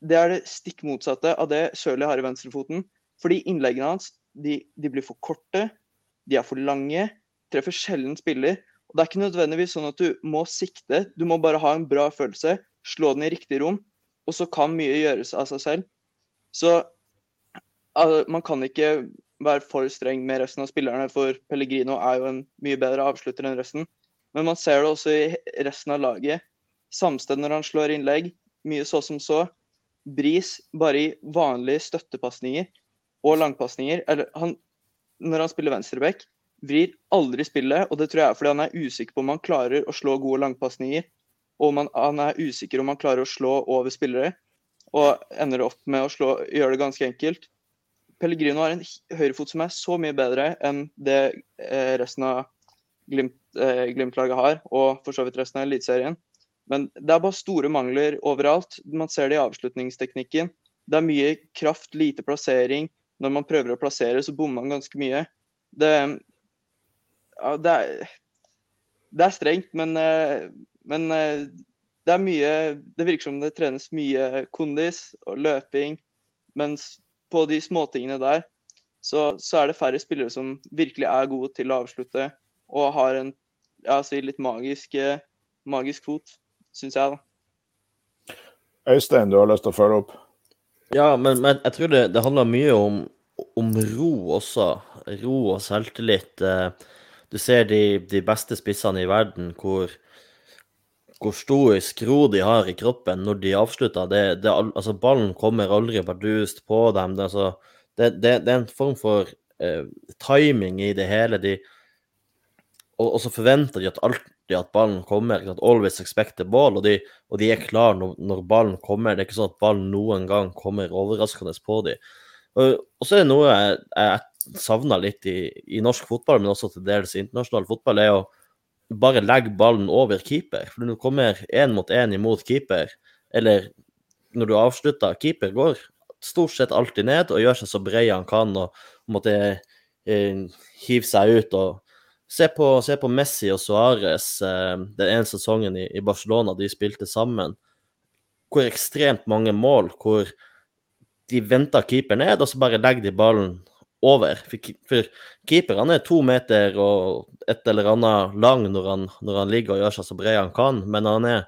det er det stikk motsatte av det Sørli har i venstrefoten. Fordi innleggene hans de, de, blir for korte, de er for lange, treffer sjelden spiller. Og Det er ikke nødvendigvis sånn at du må sikte, du må bare ha en bra følelse slå den i riktig rom, og så kan mye gjøres av seg selv. Så altså, man kan ikke være for streng med resten av spillerne, for Pellegrino er jo en mye bedre avslutter enn resten. Men man ser det også i resten av laget. Samsted når han slår innlegg, mye så som så. Bris bare i vanlige støttepasninger og langpasninger. Eller han, når han spiller venstreback, vrir aldri spillet, og det tror jeg er fordi han er usikker på om han klarer å slå gode langpasninger og man, han er usikker om han klarer å slå over spillere, og ender opp med å slå, gjøre det ganske enkelt. Pellegrino har en høyrefot som er så mye bedre enn det eh, resten av Glimt-laget Glimt har, og for så vidt resten av Eliteserien. Men det er bare store mangler overalt. Man ser det i avslutningsteknikken. Det er mye kraft, lite plassering. Når man prøver å plassere, så bommer man ganske mye. Det, ja, det, er, det er strengt, men eh, men eh, det er mye Det virker som det trenes mye kondis og løping. Mens på de småtingene der, så, så, er det færre spillere som virkelig er gode til å avslutte og har en ja, si litt magisk, eh, magisk fot, syns jeg, da. Øystein, du har lyst til å følge opp? Ja, men, men jeg tror det, det handler mye om, om, ro også. Ro og selvtillit. Eh, du ser de, de beste spissene i verden hvor hvor stor skro de har i kroppen når de avslutter. Det, det, altså, ballen kommer aldri bardust på dem. Det, altså, det, er en form for eh, timing i det hele. De, og, og, så forventer de at alltid at ballen kommer. At always expect the ball, og de, og de er klar når, når, ballen kommer. Det er ikke sånn at ballen noen gang kommer overraskende på dem. Og, og så er det noe jeg, jeg savner litt i, i, norsk fotball, men også til dels internasjonal fotball, er å bare legg ballen over keeper. For når du kommer én mot én imot keeper, eller når du avslutter Keeper går stort sett alltid ned og gjør seg så bred han kan og måtte eh, hive seg ut. og Se på, se på, Messi og Suárez eh, den ene sesongen i, i, Barcelona de spilte sammen. Hvor ekstremt mange mål hvor de venter keeper ned, og så bare legger de ballen over. For, for han er to meter og et eller annet lang når han, når han ligger og gjør seg så bred han kan, men han er,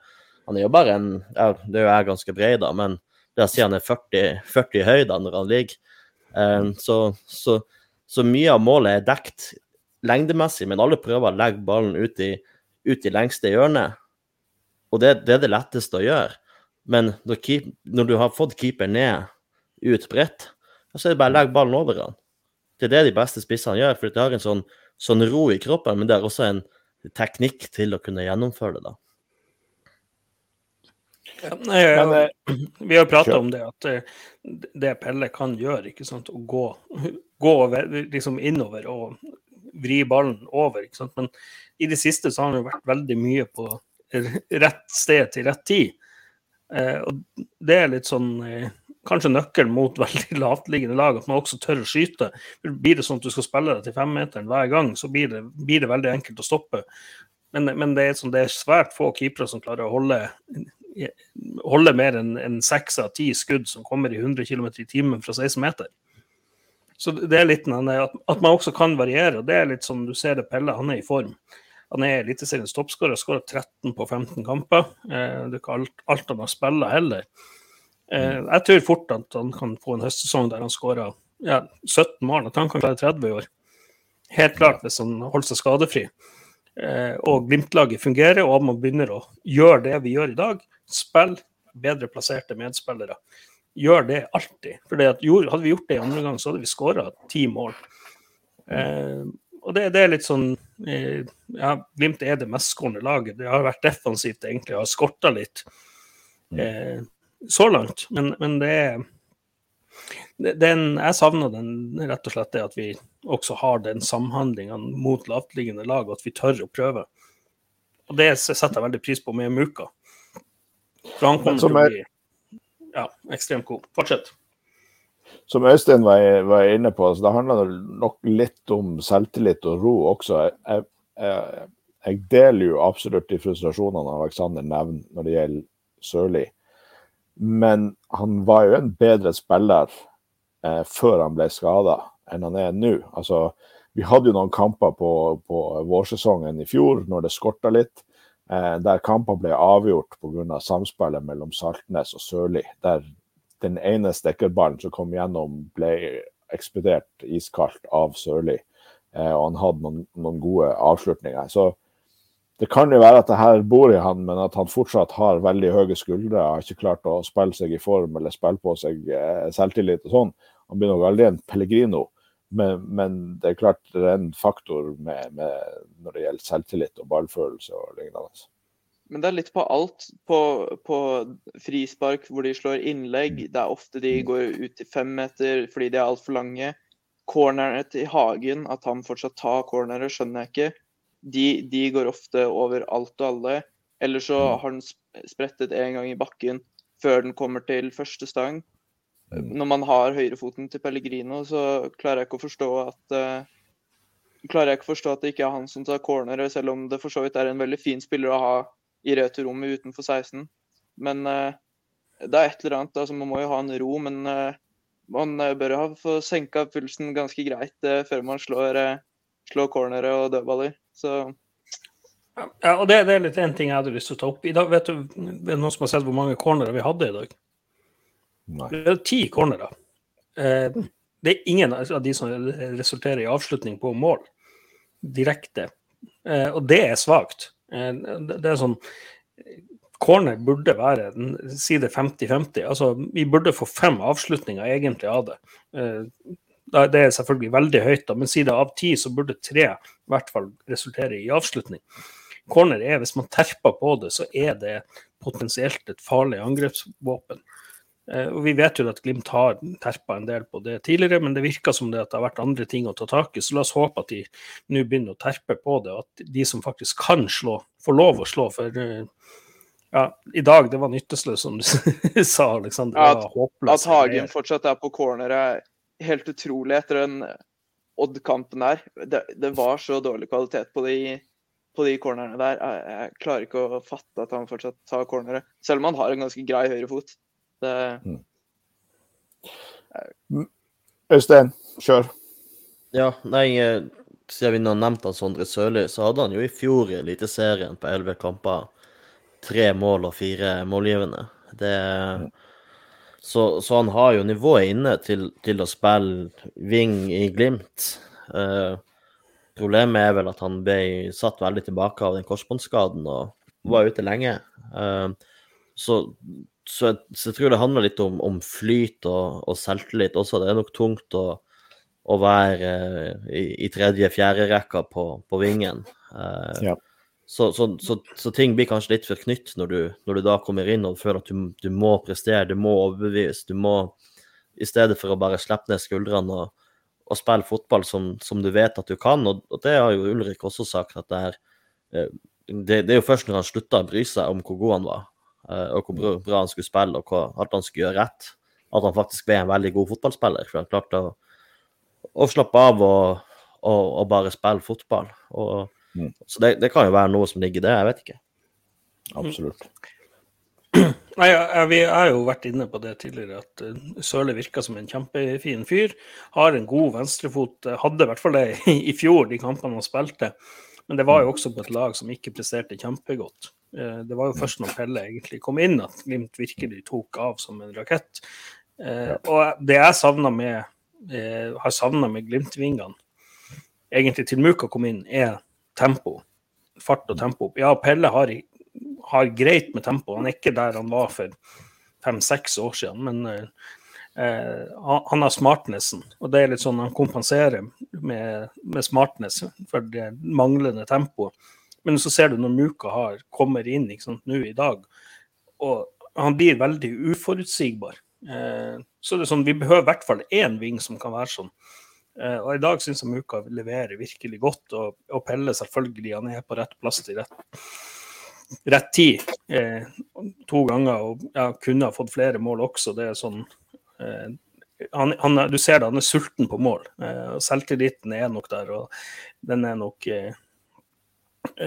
han er jo bare en ja, Det er jo jeg ganske bred, da, men det å si han er 40, 40 høy da når han ligger. Um, så, så, så, mye av målet er dekt lengdemessig, men alle prøver å legge ballen ut i, ut i lengste hjørne. Og det, det, er det letteste å gjøre. Men når, keep, når du har fått keeper ned ut bredt, så er det bare å legge ballen over han. Det er det de beste spissene gjør, for det har en sånn, sånn ro i kroppen, men det er også en teknikk til å kunne gjennomføre det. da. Ja, nei, men, eh, vi har prata om det, at eh, det Pelle kan gjøre, ikke sant, å gå, gå liksom innover og vri ballen over. ikke sant? Men i det siste så har han jo vært veldig mye på rett sted til rett tid. Eh, og det er litt sånn eh, kanskje nøkkelen mot veldig lavtliggende lag, at man også tør å skyte. Blir det sånn at du skal spille deg til femmeteren hver gang, så blir det, blir det, veldig enkelt å stoppe. Men, men det, er sånn, det, er svært få keepere som klarer å holde, holde mer enn en seks av ti skudd som kommer i 100 km i timen fra 16 meter. Så det er litt at, at man også kan variere. Det er litt som du ser det Pelle, han er i form. Han er Eliteseriens toppskårer, skåra 13 på 15 kamper. Eh, det er ikke alt, alt han har spilt heller. Eh, jeg tror fort at han kan få en høstsesong der han skårer ja, 17 mål, at han kan klare 30 i år. Helt klart hvis han holder seg skadefri. Eh, og Glimt-laget fungerer, og man begynner å gjøre det vi gjør i dag. Spill bedre plasserte medspillere gjør det alltid. For hadde vi gjort det i andre gang, så hadde vi skåra ti mål. Eh, og det, det, er litt sånn eh, ja, Glimt er det mestskårende laget. Det har vært defensivt, egentlig, har skorta litt eh, så langt. Men, men det er den, jeg savner den rett og slett det at vi også har den samhandlinga mot lavtliggende lag, og at vi tør å prøve. Og det setter jeg veldig pris på med Muka. For han kommer til å bli ja, ekstremt god. Fortsett. Som Øystein var, var inne på, så det handler nok litt om selvtillit og ro også. Jeg, jeg, jeg deler jo absolutt de frustrasjonene Alexander nevner når det gjelder Sørli. Men han var jo en bedre spiller eh, før han ble skada enn han er nå. Altså, vi hadde jo noen kamper på, på vårsesongen i fjor når det skorta litt eh, der kamper ble avgjort pga. samspillet mellom Saltnes og Sørli. Der den ene stekkerballen som kom gjennom, ble ekspedert iskaldt av Sørli. Eh, og han hadde noen, noen, gode avslutninger. Så det kan jo være at det her bor i han, men at han fortsatt har veldig høye skuldre. Har ikke klart å spille seg i form eller spille på seg eh, selvtillit og sånn. Han blir nok aldri en Pellegrino. Men, men, det er klart det er en faktor med, med, når det gjelder selvtillit og ballfølelse og lignende. Men det er litt på alt. På, på, frispark hvor de slår innlegg, det er ofte de går ut til fem meter fordi de er altfor lange. Cornerne til Hagen, at han fortsatt tar cornerer, skjønner jeg ikke. De, de, går ofte over alt og alle. Eller så har den sprettet en gang i bakken før den kommer til første stang. Mm. Når man har høyrefoten til Pellegrino, så klarer jeg ikke å forstå at uh, klarer jeg ikke å forstå at det ikke er han som tar cornere, selv om det for så vidt er en veldig fin spiller å ha i returrommet utenfor 16. Men uh, det er et eller annet. altså Man må jo ha en ro, men uh, man bør ha få senka pulsen ganske greit før man slår, slår cornere og dødballer. Så ja, og det, det, er litt en ting jeg hadde lyst til å ta opp. I dag, vet du, det er noen som har sett hvor mange cornere vi hadde i dag? Nei. Det er ti cornerer. Eh, det er ingen av de som resulterer i avslutning på mål direkte. Eh, og det er svakt. Eh, det er sånn Corner burde være si det 50-50. Altså, vi burde få fem avslutninger egentlig av det. Det er selvfølgelig veldig høyt, da, men si det av ti, så burde tre i hvert fall resultere i avslutning. corner er, hvis man terper på det, så er det potensielt et farlig angrepsvåpen. Eh, og Vi vet jo at Glimt har terpa en del på det tidligere, men det virker som det at det har vært andre ting å ta tak i. Så la oss håpe at de nå begynner å terpe på det, og at de som faktisk kan slå, får lov å slå. For eh, ja, i dag det var nytteløst, som du sa, Alexander. Ja, at, at Hagen fortsatt er på corner, er helt utrolig etter den Odd-kampen der. Det, det, var så dårlig kvalitet på de, på de cornerne der. Jeg, jeg, klarer ikke å fatte at han fortsatt tar cornere, selv om han har en ganske grei høyrefot. Det mm. Øystein, kjør. Ja, nei, eh, siden vi nå har nevnt han Sondre Sørli, så hadde han jo i fjor i Eliteserien på elleve kamper tre mål og fire målgivende. Det så, så, han har jo nivået inne til, til å spille wing i Glimt. Eh, problemet er vel at han ble satt veldig tilbake av den korsbåndskaden og var ute lenge. Eh, så så jeg, så jeg, tror det handler litt om, om flyt og, og, selvtillit også. Det er nok tungt å, å være eh, i, i tredje-fjerde rekka på, på vingen. Eh, ja. Så, så, så, ting blir kanskje litt for knytt når du, når du da kommer inn og føler at du, du, må prestere, du må overbevise. Du må, i stedet for å bare slippe ned skuldrene og, og spille fotball som, som, du vet at du kan. Og, og det har jo Ulrik også sagt, at det er, eh, det, det er jo først når han slutta å bry seg om hvor god han var Eh, og hvor bra han skulle spille, og hva, alt han skulle gjøre rett. At han faktisk ble en veldig god fotballspiller. For han klarte å, å slappe av og, og, og, bare spille fotball. Og, mm. Så det, det, kan jo være noe som ligger i det, jeg vet ikke. Absolutt. Nei, Vi har jo vært inne på det tidligere, at Søle Sørli virker som en kjempefin fyr. Har en god venstrefot. Hadde i hvert fall det i fjor, de kampene han spilte. Men det var jo også på et lag som ikke presterte kjempegodt. Eh, det var jo først når Pelle egentlig kom inn at Glimt virkelig tok av som en rakett. Eh, og det jeg savna med, eh, har savna med Glimt-vingene, egentlig til Muka kom inn, er tempo. Fart og tempo. Ja, Pelle har, har greit med tempo. Han er ikke der han var for fem-seks år siden, men Eh, han har smartnessen, og det er litt sånn han kompenserer med, med smartness for det manglende tempoet. Men så ser du når Muka har, kommer inn nå i dag, og han blir veldig uforutsigbar. Eh, så det er sånn, vi behøver i hvert fall én ving som kan være sånn. Eh, og i dag syns jeg Muka leverer virkelig godt, og, og Pelle selvfølgelig, han er på rett plass til rett, rett tid. Eh, to ganger og ja, kunne ha fått flere mål også. Det er sånn Eh, han, han, du ser det, han er sulten på mål. Eh, selvtilliten er nok der, og den er nok eh,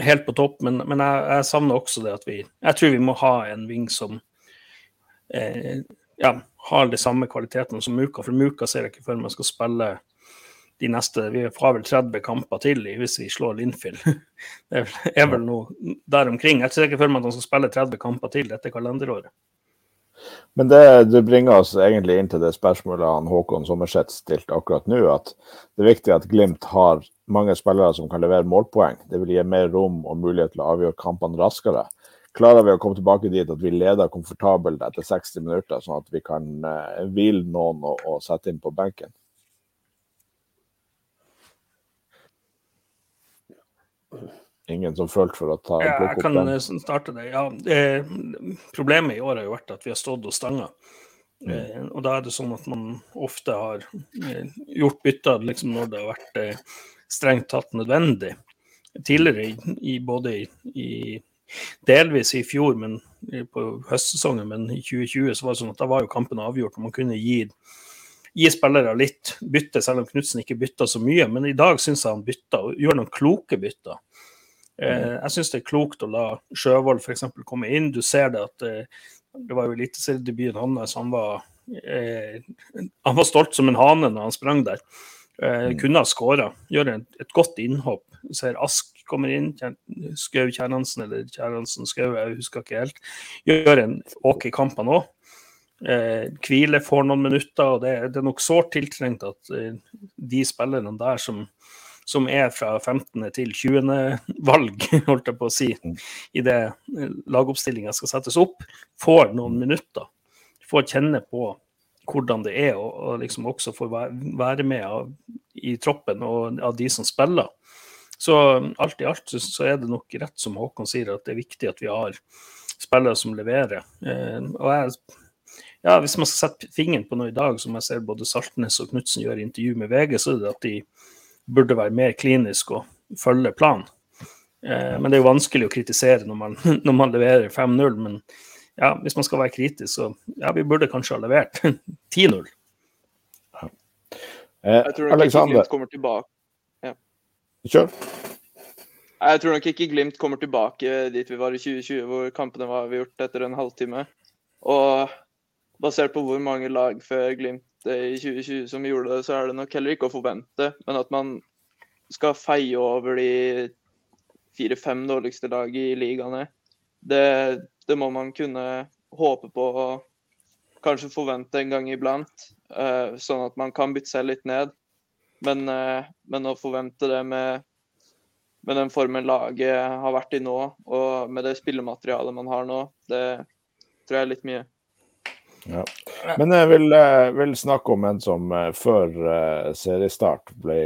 helt på topp. Men, men jeg, jeg, savner også det at vi Jeg tror vi må ha en ving som eh, ja, har de samme kvalitetene som Muka. For Muka ser jeg ikke før man skal spille de neste Vi har vel 30 kamper til hvis vi slår Linfield. Det er vel noe der omkring. Jeg ser ikke for meg at han skal spille 30 kamper til dette kalenderåret. Men det, det, bringer oss egentlig inn til det spørsmålet han Håkon Sommerseth stilte akkurat nå. At det er viktig at Glimt har mange spillere som kan levere målpoeng. Det vil gi mer rom og mulighet til å avgjøre kampene raskere. Klarer vi å komme tilbake dit at vi leder komfortabelt etter 60 minutter, sånn at vi kan uh, hvile noen og, og sette inn på benken? Ingen som følte for å ta ja, Jeg kan den. Eh, starte det. Ja, eh, problemet i år har jo vært at vi har stått og stanga. Mm. Eh, og da er det sånn at man ofte har eh, gjort bytter liksom når det har vært strengt tatt nødvendig. Tidligere, i, i både i, i, delvis i fjor, men på høstsesongen, men i 2020 så var det sånn at da var jo kampen avgjort, og man kunne gi, gi spillere litt bytte, selv om Knutsen ikke bytta så mye. Men i dag syns jeg han bytta, og gjør noen kloke bytter. Eh, jeg syns det er klokt å la Sjøvold f.eks. komme inn. Du ser det at eh, det var jo eliteseriedebuten hans. Han, var, eh, han var stolt som en hane når han sprang der. Eh, mm. kunne ha skåra. Gjør et, et, godt innhopp. Ser Ask kommer inn. Skau Kjernansen eller Kjernansen Skau, jeg husker ikke helt. Gjør en OK kamp, han òg. Eh, hvile får noen minutter, og det, det er nok sårt tiltrengt at eh, de spillerne der som som er fra 15. til 20. valg, holdt jeg på å si, i det eh, lagoppstillinga skal settes opp, får noen minutter. Får kjenne på hvordan det er, og, liksom også får være med av, i troppen og av de som spiller. Så alt i alt så er det nok rett som Håkon sier, at det er viktig at vi har spillere som leverer. Eh, og jeg, ja, Hvis man skal sette fingeren på noe i dag, som jeg ser både Saltnes og Knutsen gjør i intervju med VG, så er det at de burde være mer kliniske og følge planen. Eh, men det er jo vanskelig å kritisere når man, når man leverer 5-0. Men ja, hvis man skal være kritisk, så ja, vi burde kanskje ha levert 10-0. Eh, jeg tror nok ikke Glimt kommer tilbake. Ja. Kjør. Jeg tror nok ikke Glimt kommer tilbake dit vi var i 2020, hvor kampene var gjort etter en halvtime. Og basert på hvor mange lag før Glimt i 2020 som gjorde det, så er det nok heller ikke å forvente. Men at man skal feie over de fire-fem dårligste lag i ligaene, det, det, må man kunne håpe på og kanskje forvente en gang iblant. Uh, sånn at man kan bytte seg litt ned. Men, uh, men å forvente det med, med, den formen laget har vært i nå, og med det spillematerialet man har nå, det tror jeg er litt mye. Ja. Men jeg vil, uh, vil, snakke om en som før seriestart ble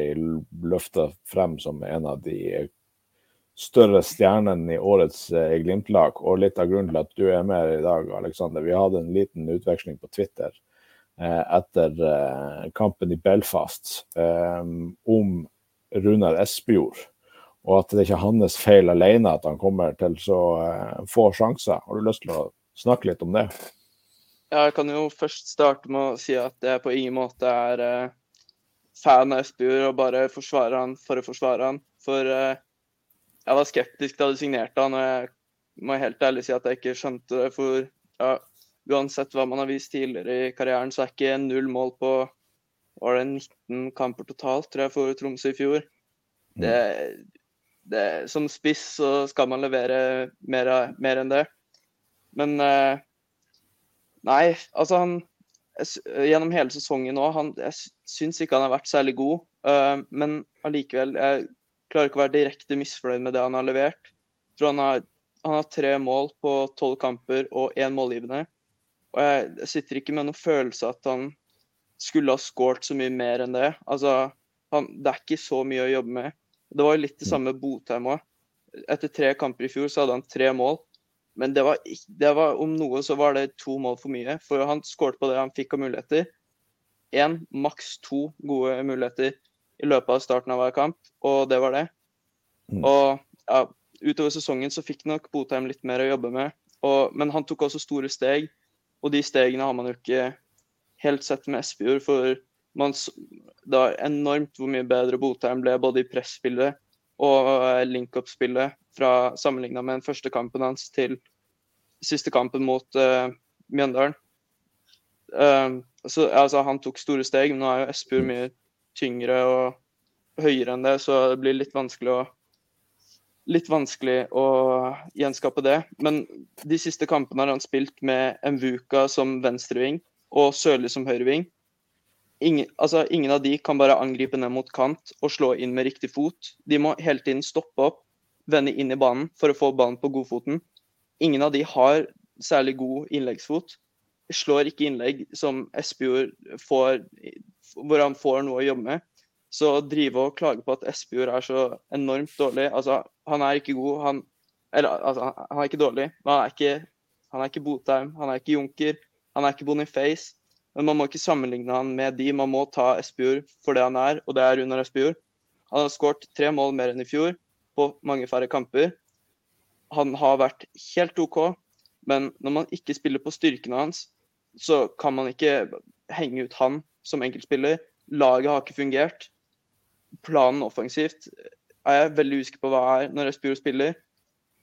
løfta frem som en av de større stjernene i årets Glimt-lag. Og litt av grunnen til at du er med i dag, Alexander. Vi hadde en liten utveksling på Twitter Eh, etter eh, kampen i Belfast eh, om Runar Espejord. Og at det ikke er hans feil alene at han kommer til så få sjanser. Har du lyst til å snakke litt om det? Jeg kan jo først starte med å si at jeg på ingen måte er fan av Espejord og bare forsvarer han for å forsvare han. For jeg var skeptisk da du signerte han, og jeg må helt ærlig si at jeg ikke skjønte det. For ja, uansett hva man har vist tidligere i karrieren, så er ikke null mål på var det 19 kamper totalt, tror jeg, for Tromsø i fjor. Mm. Det, det, som spiss så skal man levere mer, mer enn det. Men eh, Nei, altså han Gjennom hele sesongen nå, han, jeg syns ikke han har vært særlig god. Uh, men allikevel, jeg klarer ikke å være direkte misfornøyd med det han har levert. Jeg tror han har, han har tre mål på tolv kamper og én målgivende. Og jeg sitter ikke med noen følelse at han skulle ha skåret så mye mer enn det. Altså, han, det er ikke så mye å jobbe med. Det var jo litt det mm. samme Botheim òg. Etter tre kamper i fjor så hadde han tre mål. Men det var, det var, om noe så var det to mål for mye. For han skåret på det han fikk av muligheter. Én, maks to gode muligheter i løpet av starten av hver kamp, og det var det. Mm. Og ja, utover sesongen så fikk nok Botheim litt mer å jobbe med. Og, men han tok også store steg. Og de stegene har man jo ikke helt sett med Espejord, for man, det var enormt hvor mye bedre Botheim ble både i presspillet og eh, link-up-spillet fra sammenligna med den første kampen hans til siste kampen mot uh, Mjøndalen. Uh, så, altså, han tok store steg, men nå er jo Espejord mye tyngre og høyere enn det, så det blir litt vanskelig å litt vanskelig å gjenskape det. Men de siste kampene har han spilt med Mvuka som venstreving og Sørli som høyreving. Ingen, altså, ingen av de kan bare angripe ned mot kant og slå inn med riktig fot. De må hele tiden stoppe opp, vende inn i banen for å få ballen på godfoten. Ingen av de har særlig god innleggsfot. Slår ikke innlegg som Espejord får, hvor han får noe å jobbe med. Så å drive og klage på at Espejord er så enormt dårlig altså Han er ikke god. Han, eller, altså, han er ikke dårlig, men han er ikke, han er ikke Botheim, han er ikke Junker, han er ikke Boniface. Men man må ikke sammenligne han med de. Man må ta Espejord for det han er, og det er Runar Espejord. Han har skåret tre mål mer enn i fjor på mange færre kamper. Han har vært helt OK, men når man ikke spiller på styrkene hans, så kan man ikke henge ut han som enkeltspiller. Laget har ikke fungert planen offensivt er jeg veldig usikker på hva er når Espejord spiller.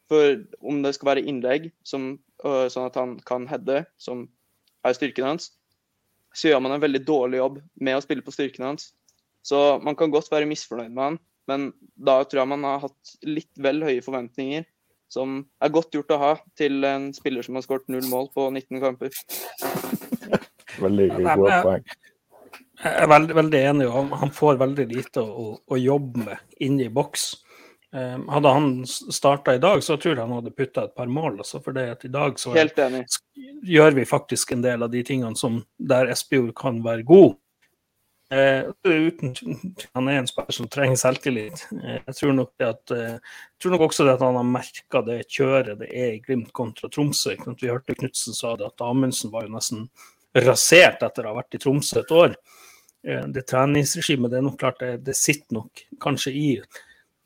For om det skal være innlegg, som, sånn at han kan heade, som er styrken hans, så gjør man en veldig dårlig jobb med å spille på styrkene hans. Så man kan godt være misfornøyd med han, men da tror jeg man har hatt litt vel høye forventninger. Som er godt gjort å ha til en spiller som har skåret null mål på 19 kamper. Veldig gode poeng. Jeg er veldig, veldig enig. Han, han får veldig lite å, å jobbe med inne i boks. Um, hadde han starta i dag, så tror jeg han hadde putta et par mål. Altså, for det at i dag så gjør vi faktisk en del av de tingene som der Espejord kan være god. Eh, uten, han er en spiller som trenger selvtillit. Eh, jeg tror nok, det at, eh, jeg tror nok også det at han har merka det kjøret det er i Glimt kontra Tromsø. Vi hørte Knutsen sa det, at Amundsen var jo nesten rasert etter å ha vært i Tromsø et år. Eh, det treningsregimet det er nok klart det, det sitter nok kanskje i.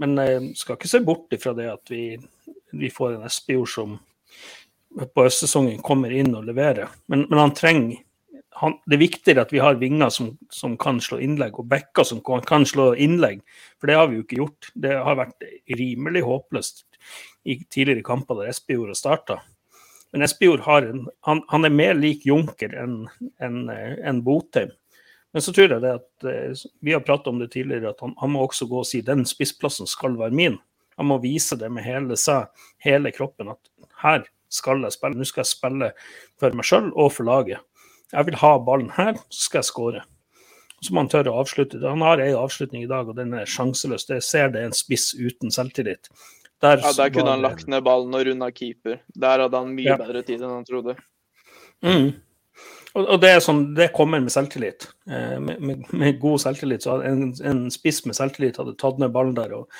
Men jeg skal ikke se bort ifra det at vi, vi får en Espejord som på høstsesongen kommer inn og leverer. Men, men han trenger han, Det er viktigere at vi har vinger som, som, kan slå innlegg, og backer som kan, kan, slå innlegg. For det har vi jo ikke gjort. Det har vært rimelig håpløst i tidligere kamper der Espejord har starta. Men Espejord han, han, er mer lik Junker enn en, en Botheim. Men så tror jeg det at eh, vi har pratet om det tidligere, at han, han, må også gå og si den spissplassen skal være min. Han må vise det med hele seg, hele kroppen, at her skal jeg spille. Nå skal jeg spille for meg sjøl og for laget. Jeg vil ha ballen her, så skal jeg skåre. Så må han tørre å avslutte. Han har en avslutning i dag, og den er sjanseløs. Det ser det en spiss uten selvtillit. Der, ja, der kunne han lagt ned ballen og runda keeper. Der hadde han mye ja. bedre tid enn han trodde. Mm. Og, det, sånn, det kommer med selvtillit. Eh, med, med, med, god selvtillit. Så en, en, spiss med selvtillit hadde tatt ned ballen der og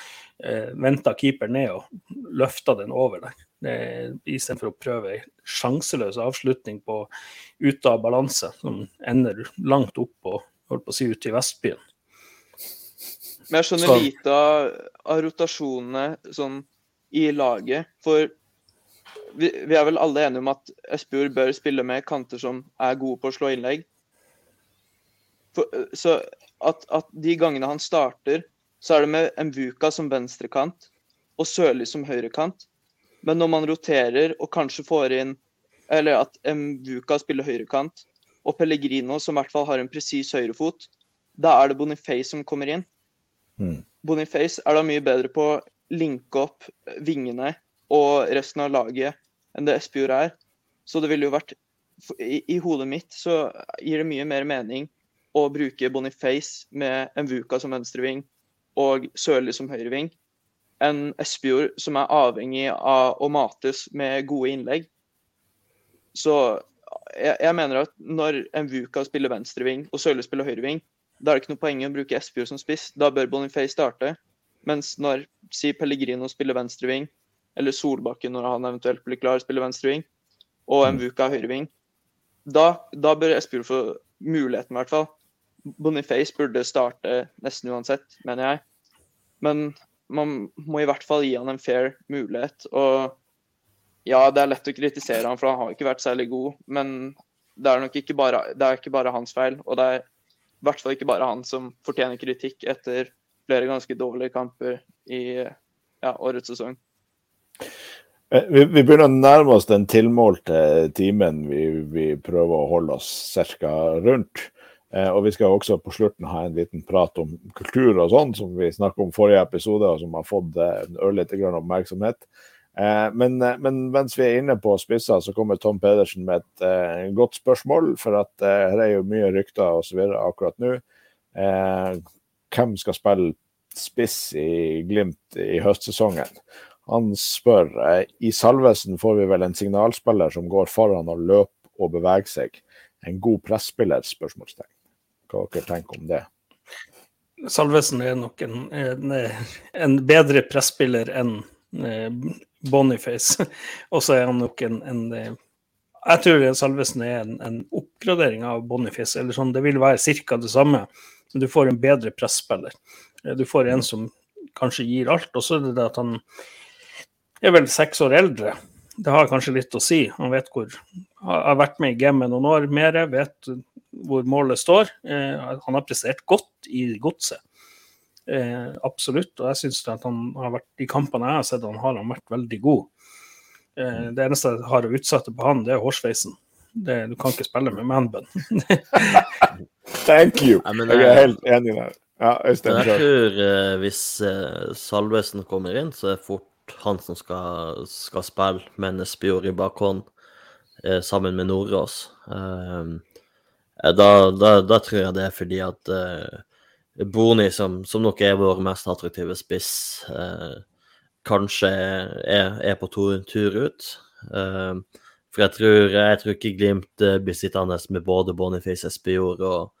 eh, venta keeper ned og løfta den over der. Istedenfor å prøve ei sjanseløs avslutning på ute av balanse, som ender langt opp og holdt på å si, ute i Vestbyen. Men jeg skjønner Så. lite av, av rotasjonene sånn i laget. For vi, vi, er vel alle enige om at Espejord bør spille med kanter som er gode på å slå innlegg. For, så at, at, de gangene han starter, så er det med Mvuka som venstrekant og Sørli som høyrekant. Men når man roterer og kanskje får inn Eller at Mvuka spiller høyrekant, og Pellegrino som i hvert fall har en presis høyrefot, da er det Boniface som kommer inn. Mm. Boniface er da mye bedre på å linke opp vingene og resten av laget enn det Espejord er. Så det ville jo vært i, i, hodet mitt så gir det mye mer mening å bruke Boniface med Mvuka som venstreving og Sørli som høyreving, enn Espejord som er avhengig av å mates med gode innlegg. Så jeg, jeg mener at når Mvuka spiller venstreving og Sørli spiller høyreving, da er det ikke noe poeng å bruke Espejord som spiss. Da bør Boniface starte. Mens når si Pellegrino spiller venstreving, eller Solbakken når han eventuelt blir klar, spiller venstreving, og mm. Mvuka høyreving. Da, da bør Espejord få muligheten, i hvert fall. Boniface burde starte nesten uansett, mener jeg. Men man må i hvert fall gi han en fair mulighet. Og ja, det er lett å kritisere han, for han har ikke vært særlig god. Men det er nok ikke bare, det ikke bare hans feil. Og det er i hvert fall ikke bare han som fortjener kritikk etter flere ganske dårlige kamper i ja, årets sesong. Eh, vi, vi, begynner å nærme oss den tilmålte timen vi, vi prøver å holde oss ca. rundt. Eh, og vi skal også på slutten ha en liten prat om kultur og sånn, som vi snakket om forrige episode, og som har fått eh, ørlite grann oppmerksomhet. Eh, men, eh, men, mens vi er inne på spisser, så kommer Tom Pedersen med et eh, godt spørsmål. For at her er jo mye rykter og så videre akkurat nå. hvem skal spille spiss i Glimt i høstsesongen? Han spør i Salvesen får vi vel en signalspiller som går foran og løper og beveger seg. En god presspiller? spørsmålstegn. Hva dere tenker om det? Salvesen er nok en, en, en bedre presspiller enn eh, Boniface. og så er han nok en, en, Jeg tror Salvesen er en, oppgradering av Boniface. eller sånn, Det vil være ca. det samme, men du får en bedre presspiller. Du får en som kanskje gir alt. Og så er det det at han er vel seks år eldre. Det har kanskje litt å si. Han vet hvor Har vært med i gamet noen år mer, vet hvor målet står. Eh, han har prestert godt i godset. Eh, absolutt. Og jeg syns at han har vært de kampene jeg har sett, han har han vært veldig god. Eh, det eneste jeg har å utsette på han, det er hårsveisen. Det, du kan ikke spille med manbun. Thank you. Jeg er helt enig der. Ja, jeg tror uh, hvis uh, Salvesen kommer inn, så er fort han som skal, skal spille med Espejord i bakhånd eh, sammen med Nordås. Eh, da, da, da, tror jeg det er fordi at eh, Boni, som, som, nok er vår mest attraktive spiss, eh, kanskje er, er, på tur, tur ut. Eh, for jeg tror, jeg tror, ikke Glimt blir sittende med både Boniface Espejord og,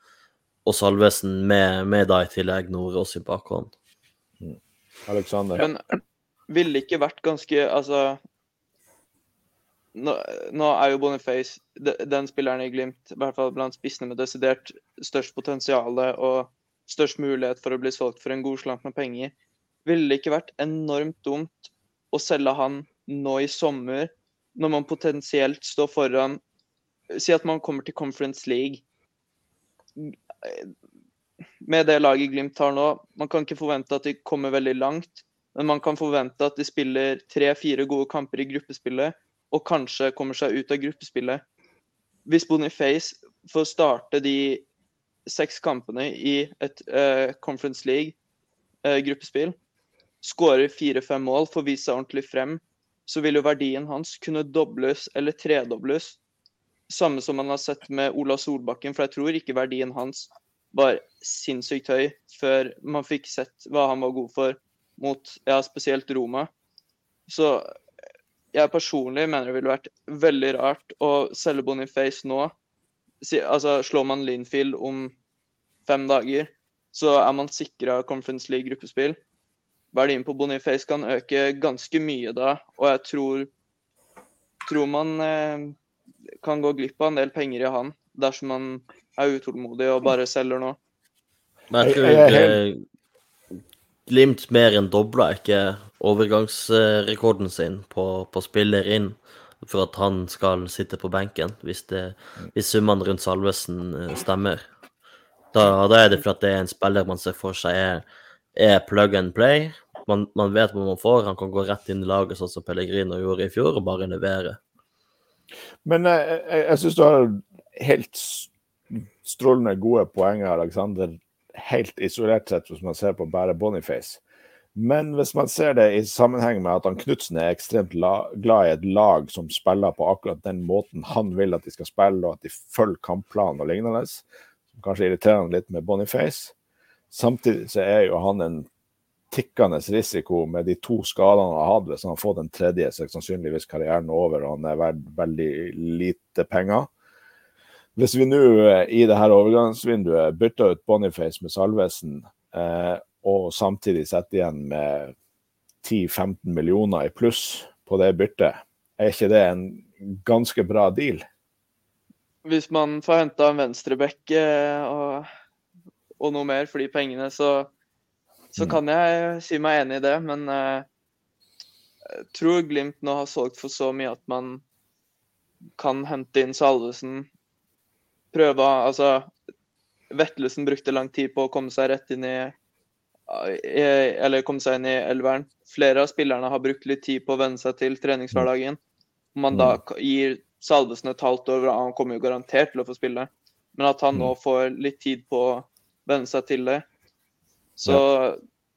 og Salvesen med, med da i tillegg Nordås i bakhånd. Mm. Alexander? Ville ikke vært ganske Altså nå, nå, er jo Boniface den spilleren i Glimt, i hvert fall blant spissene med desidert størst potensial og størst mulighet for å bli solgt for en god slant med penger. Ville det ikke vært enormt dumt å selge han nå i sommer, når man potensielt står foran Si at man kommer til Conference League. Med det laget Glimt har nå, man kan ikke forvente at de kommer veldig langt. Men man kan forvente at de spiller tre-fire gode kamper i gruppespillet, og kanskje kommer seg ut av gruppespillet. Hvis Boniface får starte de seks kampene i et uh, Conference League-gruppespill, uh, skårer fire-fem mål, får vist seg ordentlig frem, så vil jo verdien hans kunne dobles eller tredobles. Samme som man har sett med Ola Solbakken, for jeg tror ikke verdien hans var sinnssykt høy før man fikk sett hva han var god for mot ja, spesielt Roma. Så jeg personlig mener det ville vært veldig rart å selge Boniface nå. Altså, slår man Linfield om fem dager, så er man sikra Conference League-gruppespill. Verdien på Boniface kan øke ganske mye da, og jeg tror, tror man eh, kan gå glipp av en del penger i han dersom man er utålmodig og bare selger nå. Men jeg tror eh, Glimt mer enn dobla ikke overgangsrekorden sin på, på spiller inn for at han skal sitte på benken, hvis, det, hvis summene rundt Salvesen eh, stemmer. Da, da, er det for at det er en spiller man ser for seg er, er plug and play. Man, man, vet hva man får. Han kan gå rett inn i laget, sånn som Pellegrino gjorde i fjor, og bare levere. Men eh, jeg, jeg, jeg syns du har helt strålende gode poenger, Alexander. Helt isolert sett, hvis man ser på bare Boniface. Men hvis man ser det i sammenheng med at han Knutsen er ekstremt la, glad i et lag som spiller på akkurat den måten han vil at de skal spille, og at de følger kampplanen og lignende, som kanskje irriterer han litt med Boniface. Samtidig så er jo han en tikkende risiko med de to skadene han har hatt. Hvis han har fått en tredje, så er sannsynligvis karrieren over, og han er verdt veldig lite penger. Hvis vi nå eh, i det her overgangsvinduet bytter ut Boniface med Salvesen, eh, og samtidig setter igjen med 10-15 millioner i pluss på det byttet, er ikke det en ganske bra deal? Hvis man får henta en venstreback eh, og, og, noe mer for de pengene, så, så mm. kan jeg si meg enig i det. Men eh, jeg tror Glimt nå har solgt for så mye at man kan hente inn Salvesen. Prøve Altså, Vettelsen brukte lang tid på å komme seg rett inn i eller komme seg inn i elveren. Flere av spillerne har brukt litt tid på å venne seg til treningshverdagen. Om man da mm. gir Salvesen et halvt år, han kommer jo garantert til å få spille, men at han nå mm. får litt tid på å venne seg til det. Så,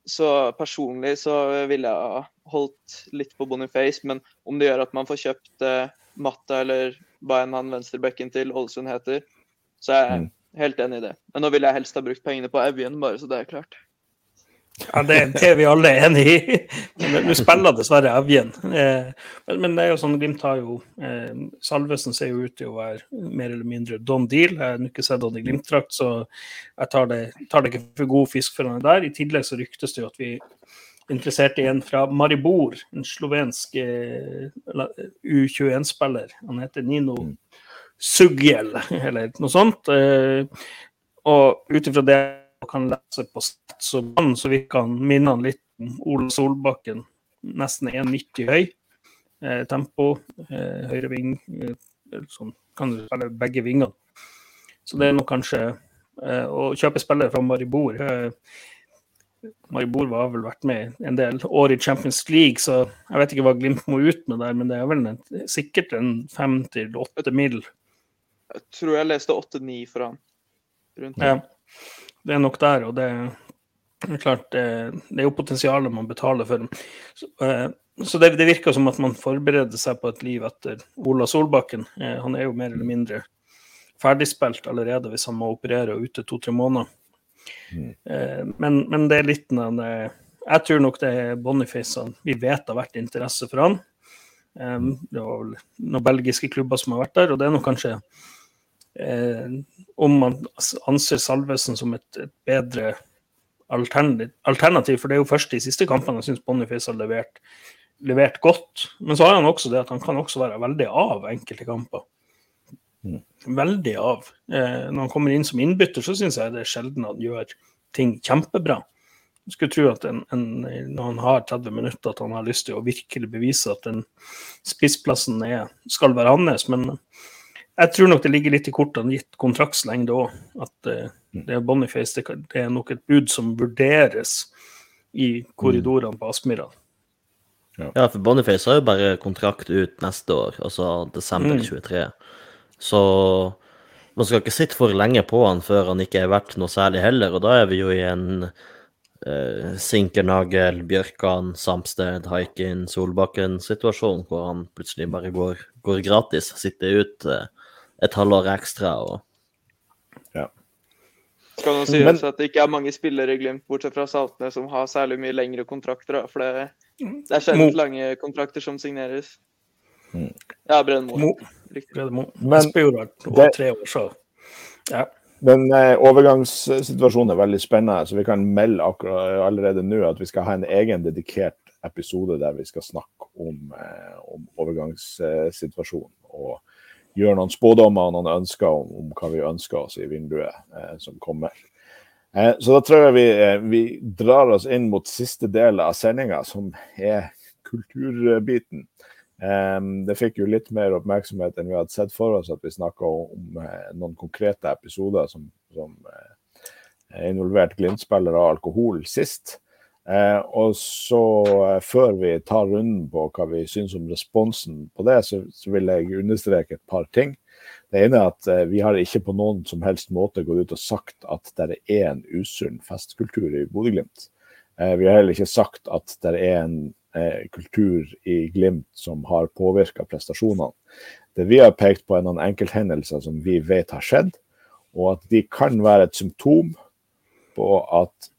så personlig så ville jeg holdt litt på Boniface, men om det gjør at man får kjøpt eh, Matta eller hva enn han venstrebekken til Ålesund heter, så er jeg mm. helt enig i det. Men nå ville jeg helst ha brukt pengene på Evjen, bare så det er klart. Ja, det, det, er vi alle enig i. Men du spiller dessverre Evjen. Eh, men, men, det er jo sånn, Glimt har jo eh, Salvesen ser jo ut til å være mer eller mindre don deal. Jeg har ikke sett han i Glimt-drakt, så jeg tar det, tar det, ikke for god fisk for han er der. I tillegg så ryktes det jo at vi Interesserte interessert i en fra Maribor, en slovensk eh, U21-spiller. Han heter Nino Suggjel, eller noe sånt. Eh, og ut ifra det kan lese på sett, så, så virker han minner litt om Ola Solbakken. Nesten 1,90 høy. Eh, tempo, eh, høyre ving. Eh, sånn, kan du spille begge vingene. Så det er nok kanskje eh, å kjøpe spillere fra Maribor. Eh, Maribor har vel vært med en del år i Champions League, så jeg vet ikke hva Glimt må ut med der, men det er vel en, sikkert en fem til åtte mil. Jeg tror jeg leste åtte-ni for han. Rundt. Ja det er nok der, og det, er klart det, det er jo potensialet man betaler for. Så, eh, så det, det, virker som at man forbereder seg på et liv etter Ola Solbakken. Eh, han er jo mer eller mindre ferdigspilt allerede hvis han må operere og ute to-tre måneder. Mm. Eh, men, men, det er litt den Jeg tror nok det er Boniface vi vet har vært interesse for han. Det var vel noen belgiske klubber som har vært der, og det er nok kanskje eh, om man anser Salvesen som et, et bedre alternativ, for det er jo først de siste kampene jeg syns Boniface har levert, levert, godt. Men så har han også det at han kan også være veldig av enkelte kamper. Mm. Veldig av. Eh, når han kommer inn som innbytter, så syns jeg det er sjelden han gjør ting kjempebra. Jeg skulle tro at en, en, når han har 30 minutter, at han har lyst til å virkelig bevise at den spissplassen er, skal være hans. Men jeg tror nok det ligger litt i kortene, gitt kontraktslengde òg, at uh, det er Boniface. Det, det, er nok et bud som vurderes i korridorene på Aspmyra. Ja. ja, for Boniface har jo bare kontrakt ut neste år, altså desember mm. 23. Så man skal ikke sitte for lenge på han før han ikke er verdt noe særlig heller, og da er vi jo i en uh, Sinkernagel, Bjørkan, Samsted, Haikin, Solbakken-situasjon, hvor han plutselig bare går, går gratis, sitter ut uh, et halvår ekstra. og ja. Skal nå sies at det ikke er mange spillere i Glimt, bortsett fra Saltnes, som har særlig mye lengre kontrakter. For det, det er sjelden lange kontrakter som signeres. Mm. Ja, Brennmo. Brennemo. Men det, tre år, så ja. Men eh, overgangssituasjonen er veldig spennende, så vi kan melde akkurat allerede nå at vi skal ha en egen dedikert episode der vi skal snakke om, eh, om overgangssituasjonen. Og gjøre noen spådommer og noen ønsker om, om, hva vi ønsker oss i vinduet eh, som kommer. Eh, så da tror jeg vi, eh, vi, drar oss inn mot siste del av sendinga, som er kulturbiten. Eh, det fikk jo litt mer oppmerksomhet enn vi hadde sett for oss at vi snakka om, eh, noen konkrete episoder som, som eh, involvert Glimt-spillere og alkohol sist. Eh, og så, eh, før vi tar runden på hva vi syns om responsen på det, så, så, vil jeg understreke et par ting. Det ene er at eh, vi har ikke på noen som helst måte gått ut og sagt at det er en usunn festkultur i Bodø-Glimt. Eh, vi har heller ikke sagt at det er en eh, kultur i Glimt som har påvirka prestasjonene. Det vi har pekt på, er noen enkelthendelser som vi vet har skjedd, og at de kan være et symptom på at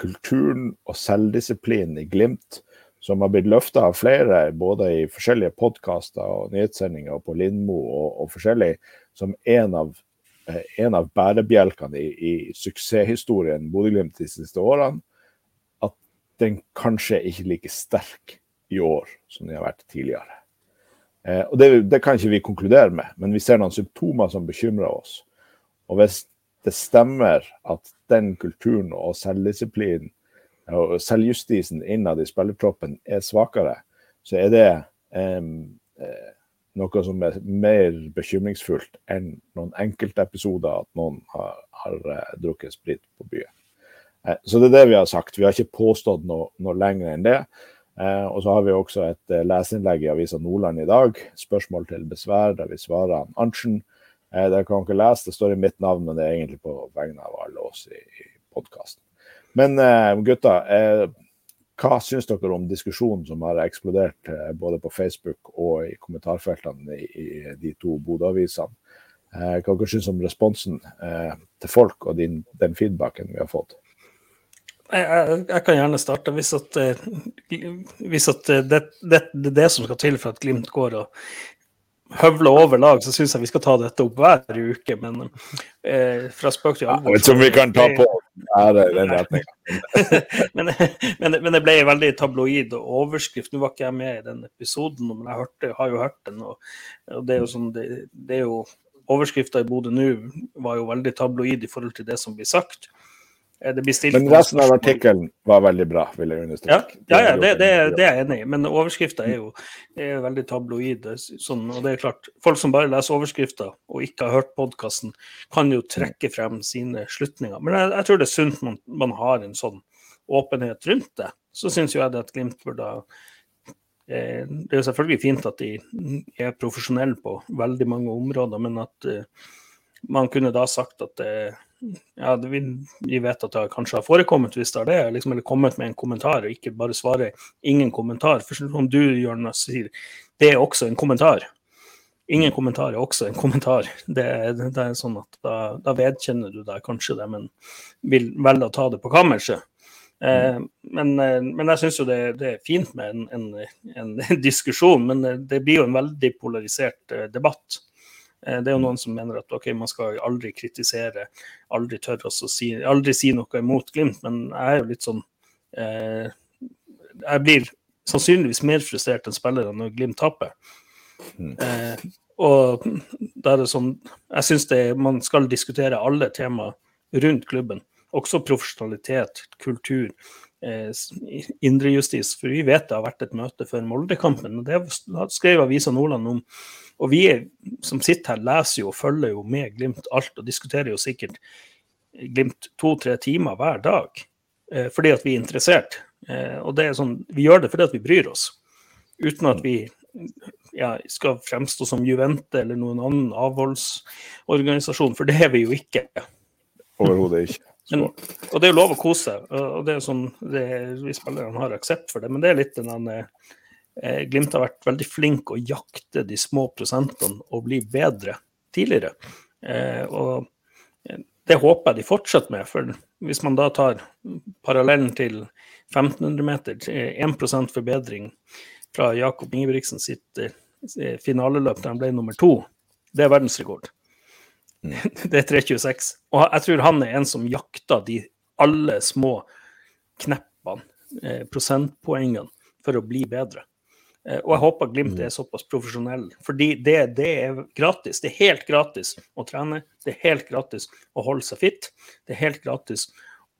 kulturen og selvdisiplinen i Glimt, som har blitt løfta av flere, både i forskjellige podkaster og nyhetssendinger på Lindmo og, og forskjellig, som en av, eh, en av bærebjelkene i, i suksesshistorien Bodø-Glimt de siste årene, at den kanskje ikke er like sterk i år som den har vært tidligere. Eh, og det, det, kan ikke vi konkludere med, men vi ser noen symptomer som bekymrer oss. Og hvis det stemmer at den kulturen og selvdisiplinen og selvjustisen innad i spillertroppen er svakere, så er det um, noe som er mer bekymringsfullt enn noen enkeltepisoder at noen har, har uh, drukket sprit på byen. Uh, så det er det vi har sagt. Vi har ikke påstått noe, noe lenger enn det. Eh, og så har vi også et leserinnlegg i Avisa Nordland i dag, spørsmål til besvær, der vi svarer Arntzen Eh, det kan dere lese. Det står i mitt navn, men det er egentlig på vegne av alle oss i, i podkasten. Men eh, gutta, eh, hva syns dere om diskusjonen som har eksplodert eh, både på Facebook og i kommentarfeltene i, i de to Bodø-avisene? Eh, hva dere om responsen eh, til folk og din, den feedbacken vi har fått? Jeg, jeg, jeg, kan gjerne starte. Hvis, at, hvis at det, det, det, er det som skal til for at Glimt går og høvle over lag, så syns jeg vi skal ta dette opp hver uke. Men eh, fra spøk til alvor Jeg vet ikke om vi kan ta på ære i den men, men, men, det ble veldig tabloid overskrift. Nå var ikke jeg med i den episoden, men jeg hørte, har jo hørt den. Og, og det er jo sånn, det, det er jo Overskrifta i Bodø nå var jo veldig tabloid i forhold til det som blir sagt. Eh, Men resten av artikkelen var veldig bra, vil jeg understreke. Ja, ja, ja det, det, det, er jeg enig i. Men overskrifta er jo er veldig tabloid. Sånn, og det er klart, Folk som bare leser overskrifta og ikke har hørt podkasten, kan jo trekke frem sine slutninger. Men jeg, jeg tror det er sunt man, man har en sånn åpenhet rundt det. Så syns jeg det at Glimt burde eh, Det er jo selvfølgelig fint at de er profesjonelle på veldig mange områder, men at eh, man kunne da sagt at det ja, vi, vi, vet at det kanskje har forekommet hvis det er det, liksom, eller kommet med en kommentar, og ikke bare svare 'ingen kommentar'. For som du, Jørnas, sier, det er også en kommentar. Ingen kommentar er også en kommentar. Det, det er sånn at da, da, vedkjenner du deg kanskje det, men vil velge å ta det på kammerset. Eh, men, eh, men, jeg syns jo det, det, er fint med en, en, en, diskusjon, men det blir jo en veldig polarisert eh, debatt. Eh, det er jo noen som mener at ok, man skal aldri kritisere, aldri tørre å si, aldri si noe imot Glimt, men jeg er jo litt sånn eh, Jeg blir sannsynligvis mer frustrert enn spillere når Glimt taper. Mm. Eh, og da er det sånn Jeg syns man skal diskutere alle tema rundt klubben. Også profesjonalitet, kultur, eh, indrejustis. For vi vet det har vært et møte før Molde-kampen. og Det skrev Avisa Nordland om. Og vi som sitter her, leser jo og følger jo med Glimt alt, og diskuterer jo sikkert Glimt to-tre timer hver dag. Eh, fordi at vi er interessert. Eh, og det er sånn, vi gjør det fordi at vi bryr oss. Uten at vi ja, skal fremstå som Juvente eller noen annen avholdsorganisasjon, for det er vi jo ikke. Overhodet ikke. Men, og det er jo lov å kose seg, og det er sånn det, vi spillerne har aksept for det. Men det er litt den eh, Glimt har vært veldig flink å jakte de små prosentene og bli bedre tidligere. Eh, og eh, det håper jeg de fortsetter med. For hvis man da tar parallellen til 1500 meter, 1% forbedring fra Jakob Ingebrigtsen sitt eh, finaleløp der han ble nummer to, det er verdensrekord. Det er 3.26. Og jeg tror han er en som jakter de alle små kneppene, eh, prosentpoengene, for å bli bedre. Eh, og jeg håper Glimt mm. er såpass profesjonell, fordi det, det, er gratis. Det er helt gratis å trene, det er helt gratis å holde seg fit. Det er helt gratis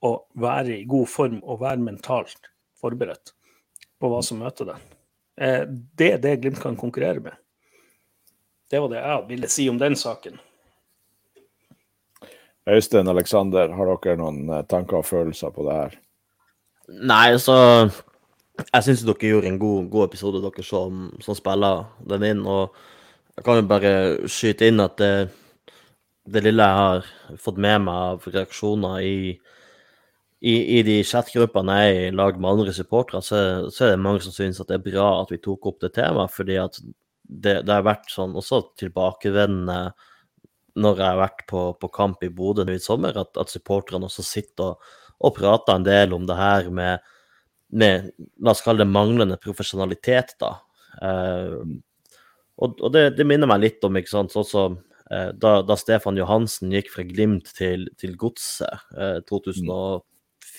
å være i god form og være mentalt forberedt på hva som møter deg. Eh, det er det Glimt kan konkurrere med. Det var det jeg ville si om den saken. Øystein Aleksander, har dere noen eh, tanker og følelser på det her? Nei, så Jeg syns dere gjorde en god, god episode, dere som, som, spiller den inn. Og jeg kan jo bare skyte inn at det, det lille jeg har fått med meg av reaksjoner i i, i de chatgruppene jeg er i lag med andre supportere, så, så, er det mange som syns at det er bra at vi tok opp det temaet. fordi at det, det har vært sånn også tilbakevendende når jeg har vært på, på kamp i Bodø i sommer, at, at supporterne også sitter og, og, prater en del om det her med, med La oss kalle det manglende profesjonalitet, da. Eh, og, og det, det, minner meg litt om ikke sant, sånn som eh, da, da, Stefan Johansen gikk fra Glimt til, til Godset eh, 2008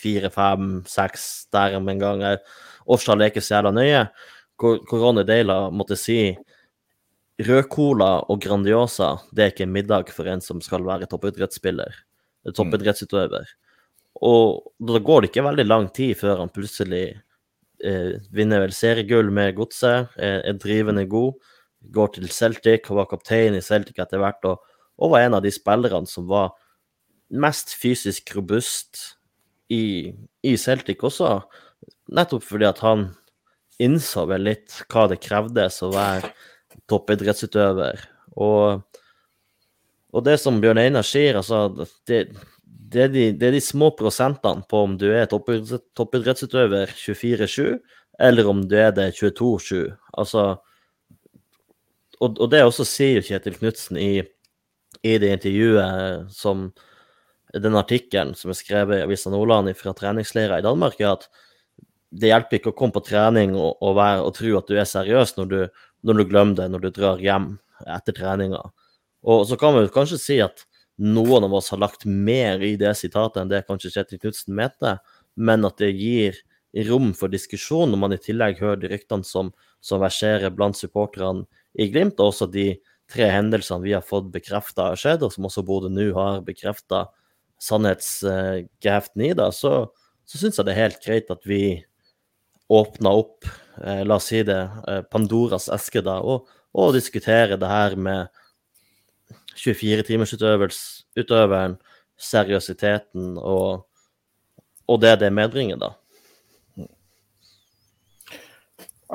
fire, fem, der om en gang. Årstall er ikke så jævla nøye. Hvor, Ronny Deila måtte si rødcola og Grandiosa det er ikke en middag for en som skal være toppidrettsspiller, mm. Og da går det ikke veldig lang tid før han plutselig eh, vinner vel seriegull med godset, er, er, drivende god, går til Celtic og var kaptein i Celtic etter hvert, og, og var en av de spillerne som var mest fysisk robust i, i Celtic også, nettopp fordi at han innså vel litt hva det krevdes å være toppidrettsutøver. Og, og det som Bjørn Einar sier, altså det, det, er de, det, er de, små prosentene på om du er toppidrettsutøver 24-7, eller om du er det 22-7. Altså og, og, det også sier Kjetil Knutsen i, i det intervjuet som den artikkelen som er skrevet i Avisa Nordland fra treningsleirer i Danmark, er at det hjelper ikke å komme på trening og, og, være, og tro at du er seriøs når du, når du glemmer det når du drar hjem etter treninga. Og så kan vi kanskje si at noen av oss har lagt mer i det sitatet enn det kanskje Kjetil Knutsen mente, men at det gir rom for diskusjon når man i tillegg hører de ryktene som, som verserer blant supporterne i Glimt, og også de tre hendelsene vi har fått bekrefta har skjedd, og som også Bodø nå har bekrefta sannhetsgeheften i da, så, så syns jeg det er helt greit at vi åpner opp, eh, la oss si det, eh, Pandoras eske da, og, og diskuterer det her med 24-timersutøveren, seriøsiteten og, og det det medbringer, da.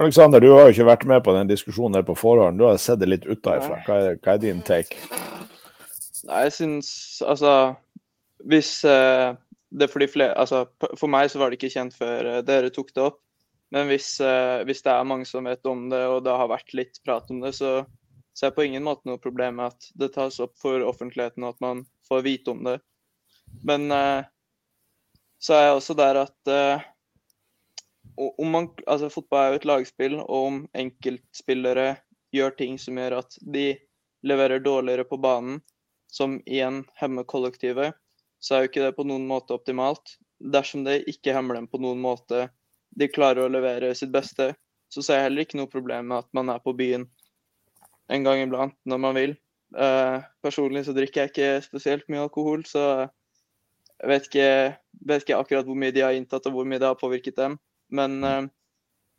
Alexander, du har jo ikke vært med på den diskusjonen her på forhånd. Du har sett det litt utenfra. Hva, hva, er din take? Nei, jeg syns altså hvis eh, det for de flere Altså, for meg så var det ikke kjent før eh, dere tok det opp. Men hvis, eh, hvis, det er mange som vet om det, og det har vært litt prat om det, så ser jeg på ingen måte noe problem med at det tas opp for offentligheten, og at man får vite om det. Men eh, så er jeg også der at eh, om man, altså Fotball er jo et lagspill, og om enkeltspillere gjør ting som gjør at de leverer dårligere på banen, som igjen hemmer kollektivet, så er jo ikke det på noen måte optimalt. Dersom det ikke hemmer dem på noen måte, de klarer å levere sitt beste, så ser jeg heller ikke noe problem med at man er på byen en gang iblant når man vil. Uh, personlig så drikker jeg ikke spesielt mye alkohol, så jeg vet ikke, vet ikke, akkurat hvor mye de har inntatt og hvor mye det har påvirket dem. Men uh,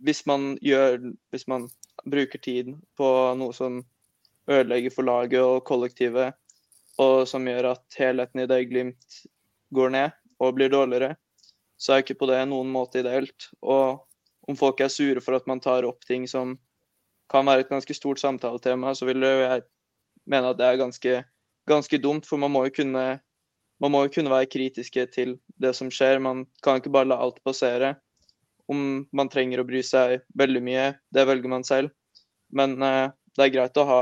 hvis man gjør Hvis man bruker tid på noe som ødelegger for laget og kollektivet, og som gjør at helheten i det Glimt går ned og blir dårligere, så er ikke på det noen måte ideelt. Og om folk er sure for at man tar opp ting som kan være et ganske stort samtaletema, så vil jeg mene at det er ganske, ganske dumt. For man må, kunne, man må jo kunne være kritiske til det som skjer. Man kan ikke bare la alt passere. Om man trenger å bry seg veldig mye, det velger man selv. Men eh, det er greit å ha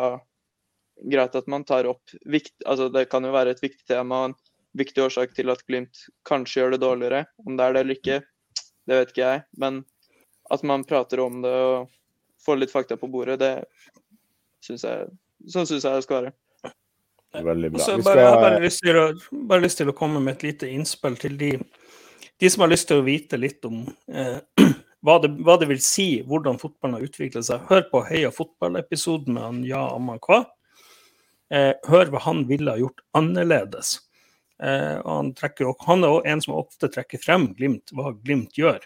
greit at man tar opp vikt, altså Det kan jo være et viktig tema og en viktig årsak til at Glimt kanskje gjør det dårligere. Om det er det eller ikke, det vet ikke jeg. Men at man prater om det og få litt fakta på bordet, det syns jeg Sånn syns jeg det skal være. Veldig bra. Skal... Bare, jeg har bare lyst, å, bare lyst, til å, komme med et lite innspill til de, de som har lyst til å vite litt om eh, hva, det, hva, det, vil si hvordan fotballen har utviklet seg. Hør på Heia fotball-episoden med han Ja Amakwa. Eh, hør hva han ville ha gjort annerledes. Eh, han, trekker, han, er også en som ofte trekker frem Glimt, hva Glimt gjør.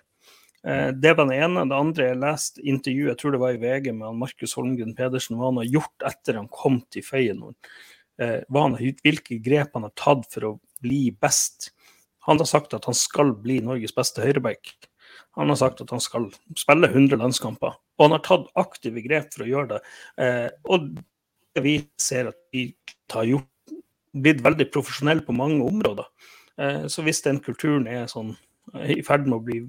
Eh, det var det ene. Det andre jeg leste intervjuet, jeg tror det var i VG med Markus Holmgren Pedersen, hva han har gjort etter han kom til Feyenoord. Eh, hvilke grep han har tatt for å bli best. Han har sagt at han skal bli Norges beste høyreback. Han har sagt at han skal spille 100 landskamper. Og han har tatt aktive grep for å gjøre det. Eh, og vi ser at vi har gjort, blitt veldig profesjonelle på mange områder. Så hvis den kulturen er sånn i ferd med å bli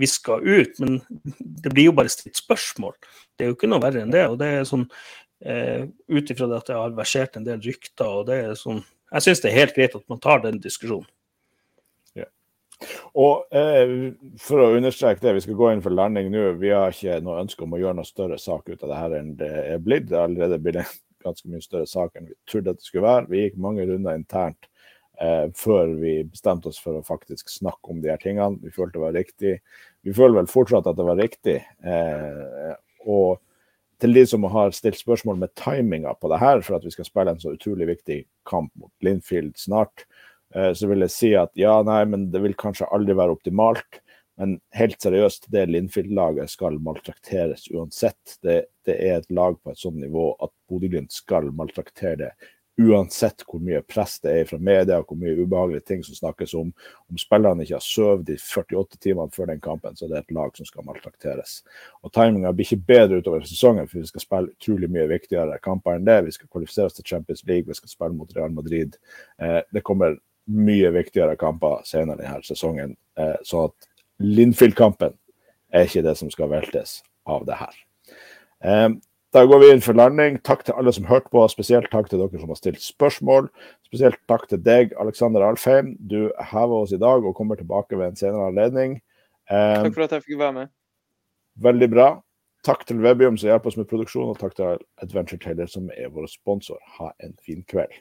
viska ut. Men det blir jo bare stilt spørsmål. Det er jo ikke noe verre enn det. og det er sånn eh, Ut ifra at det har versert en del rykter og det er sånn Jeg syns det er helt greit at man tar den diskusjonen. Ja. Og eh, For å understreke det, vi skal gå inn for landing nå. Vi har ikke noe ønske om å gjøre noe større sak ut av det her enn det er blitt. Det er allerede blitt en ganske mye større sak enn vi trodde det skulle være. Vi gikk mange runder internt eh, før vi bestemte oss for å faktisk snakke om de her tingene. Vi følte det var riktig. Vi føler vel fortsatt at det var riktig. Eh, og til de som har stilt spørsmål med timinga på det her, for at vi skal spille en så utrolig viktig kamp mot Linfield snart, eh, så vil jeg si at ja, nei, men det vil kanskje aldri være optimalt. Men helt seriøst, det Linfield-laget skal maltrakteres uansett. Det, det, er et lag på et sånt nivå at Bodø-Glimt skal maltraktere det uansett hvor mye press det er fra media og hvor mye ubehagelige ting som snakkes om. Om spillerne ikke har sovet de 48 timene før den kampen, så det er et lag som skal maltrakteres. Og Timinga blir ikke bedre utover sesongen, for vi skal spille utrolig mye viktigere kamper enn det. Vi skal kvalifisere oss til Champions League, vi skal spille mot Real Madrid. Eh, det kommer mye viktigere kamper senere denne sesongen. Eh, så at Linfield-kampen er ikke det som skal veltes av det her. Eh, da går vi inn for landing. Takk til alle som hørte på, spesielt takk til dere som har stilt spørsmål. Spesielt takk til deg, Alexander Alfheim. Du hever oss i dag og kommer tilbake ved en senere anledning. Um, takk for at jeg fikk være med. Veldig bra. Takk til Webium som hjelper oss med produksjon, og takk til Adventure Taylor som er vår sponsor. Ha en fin kveld.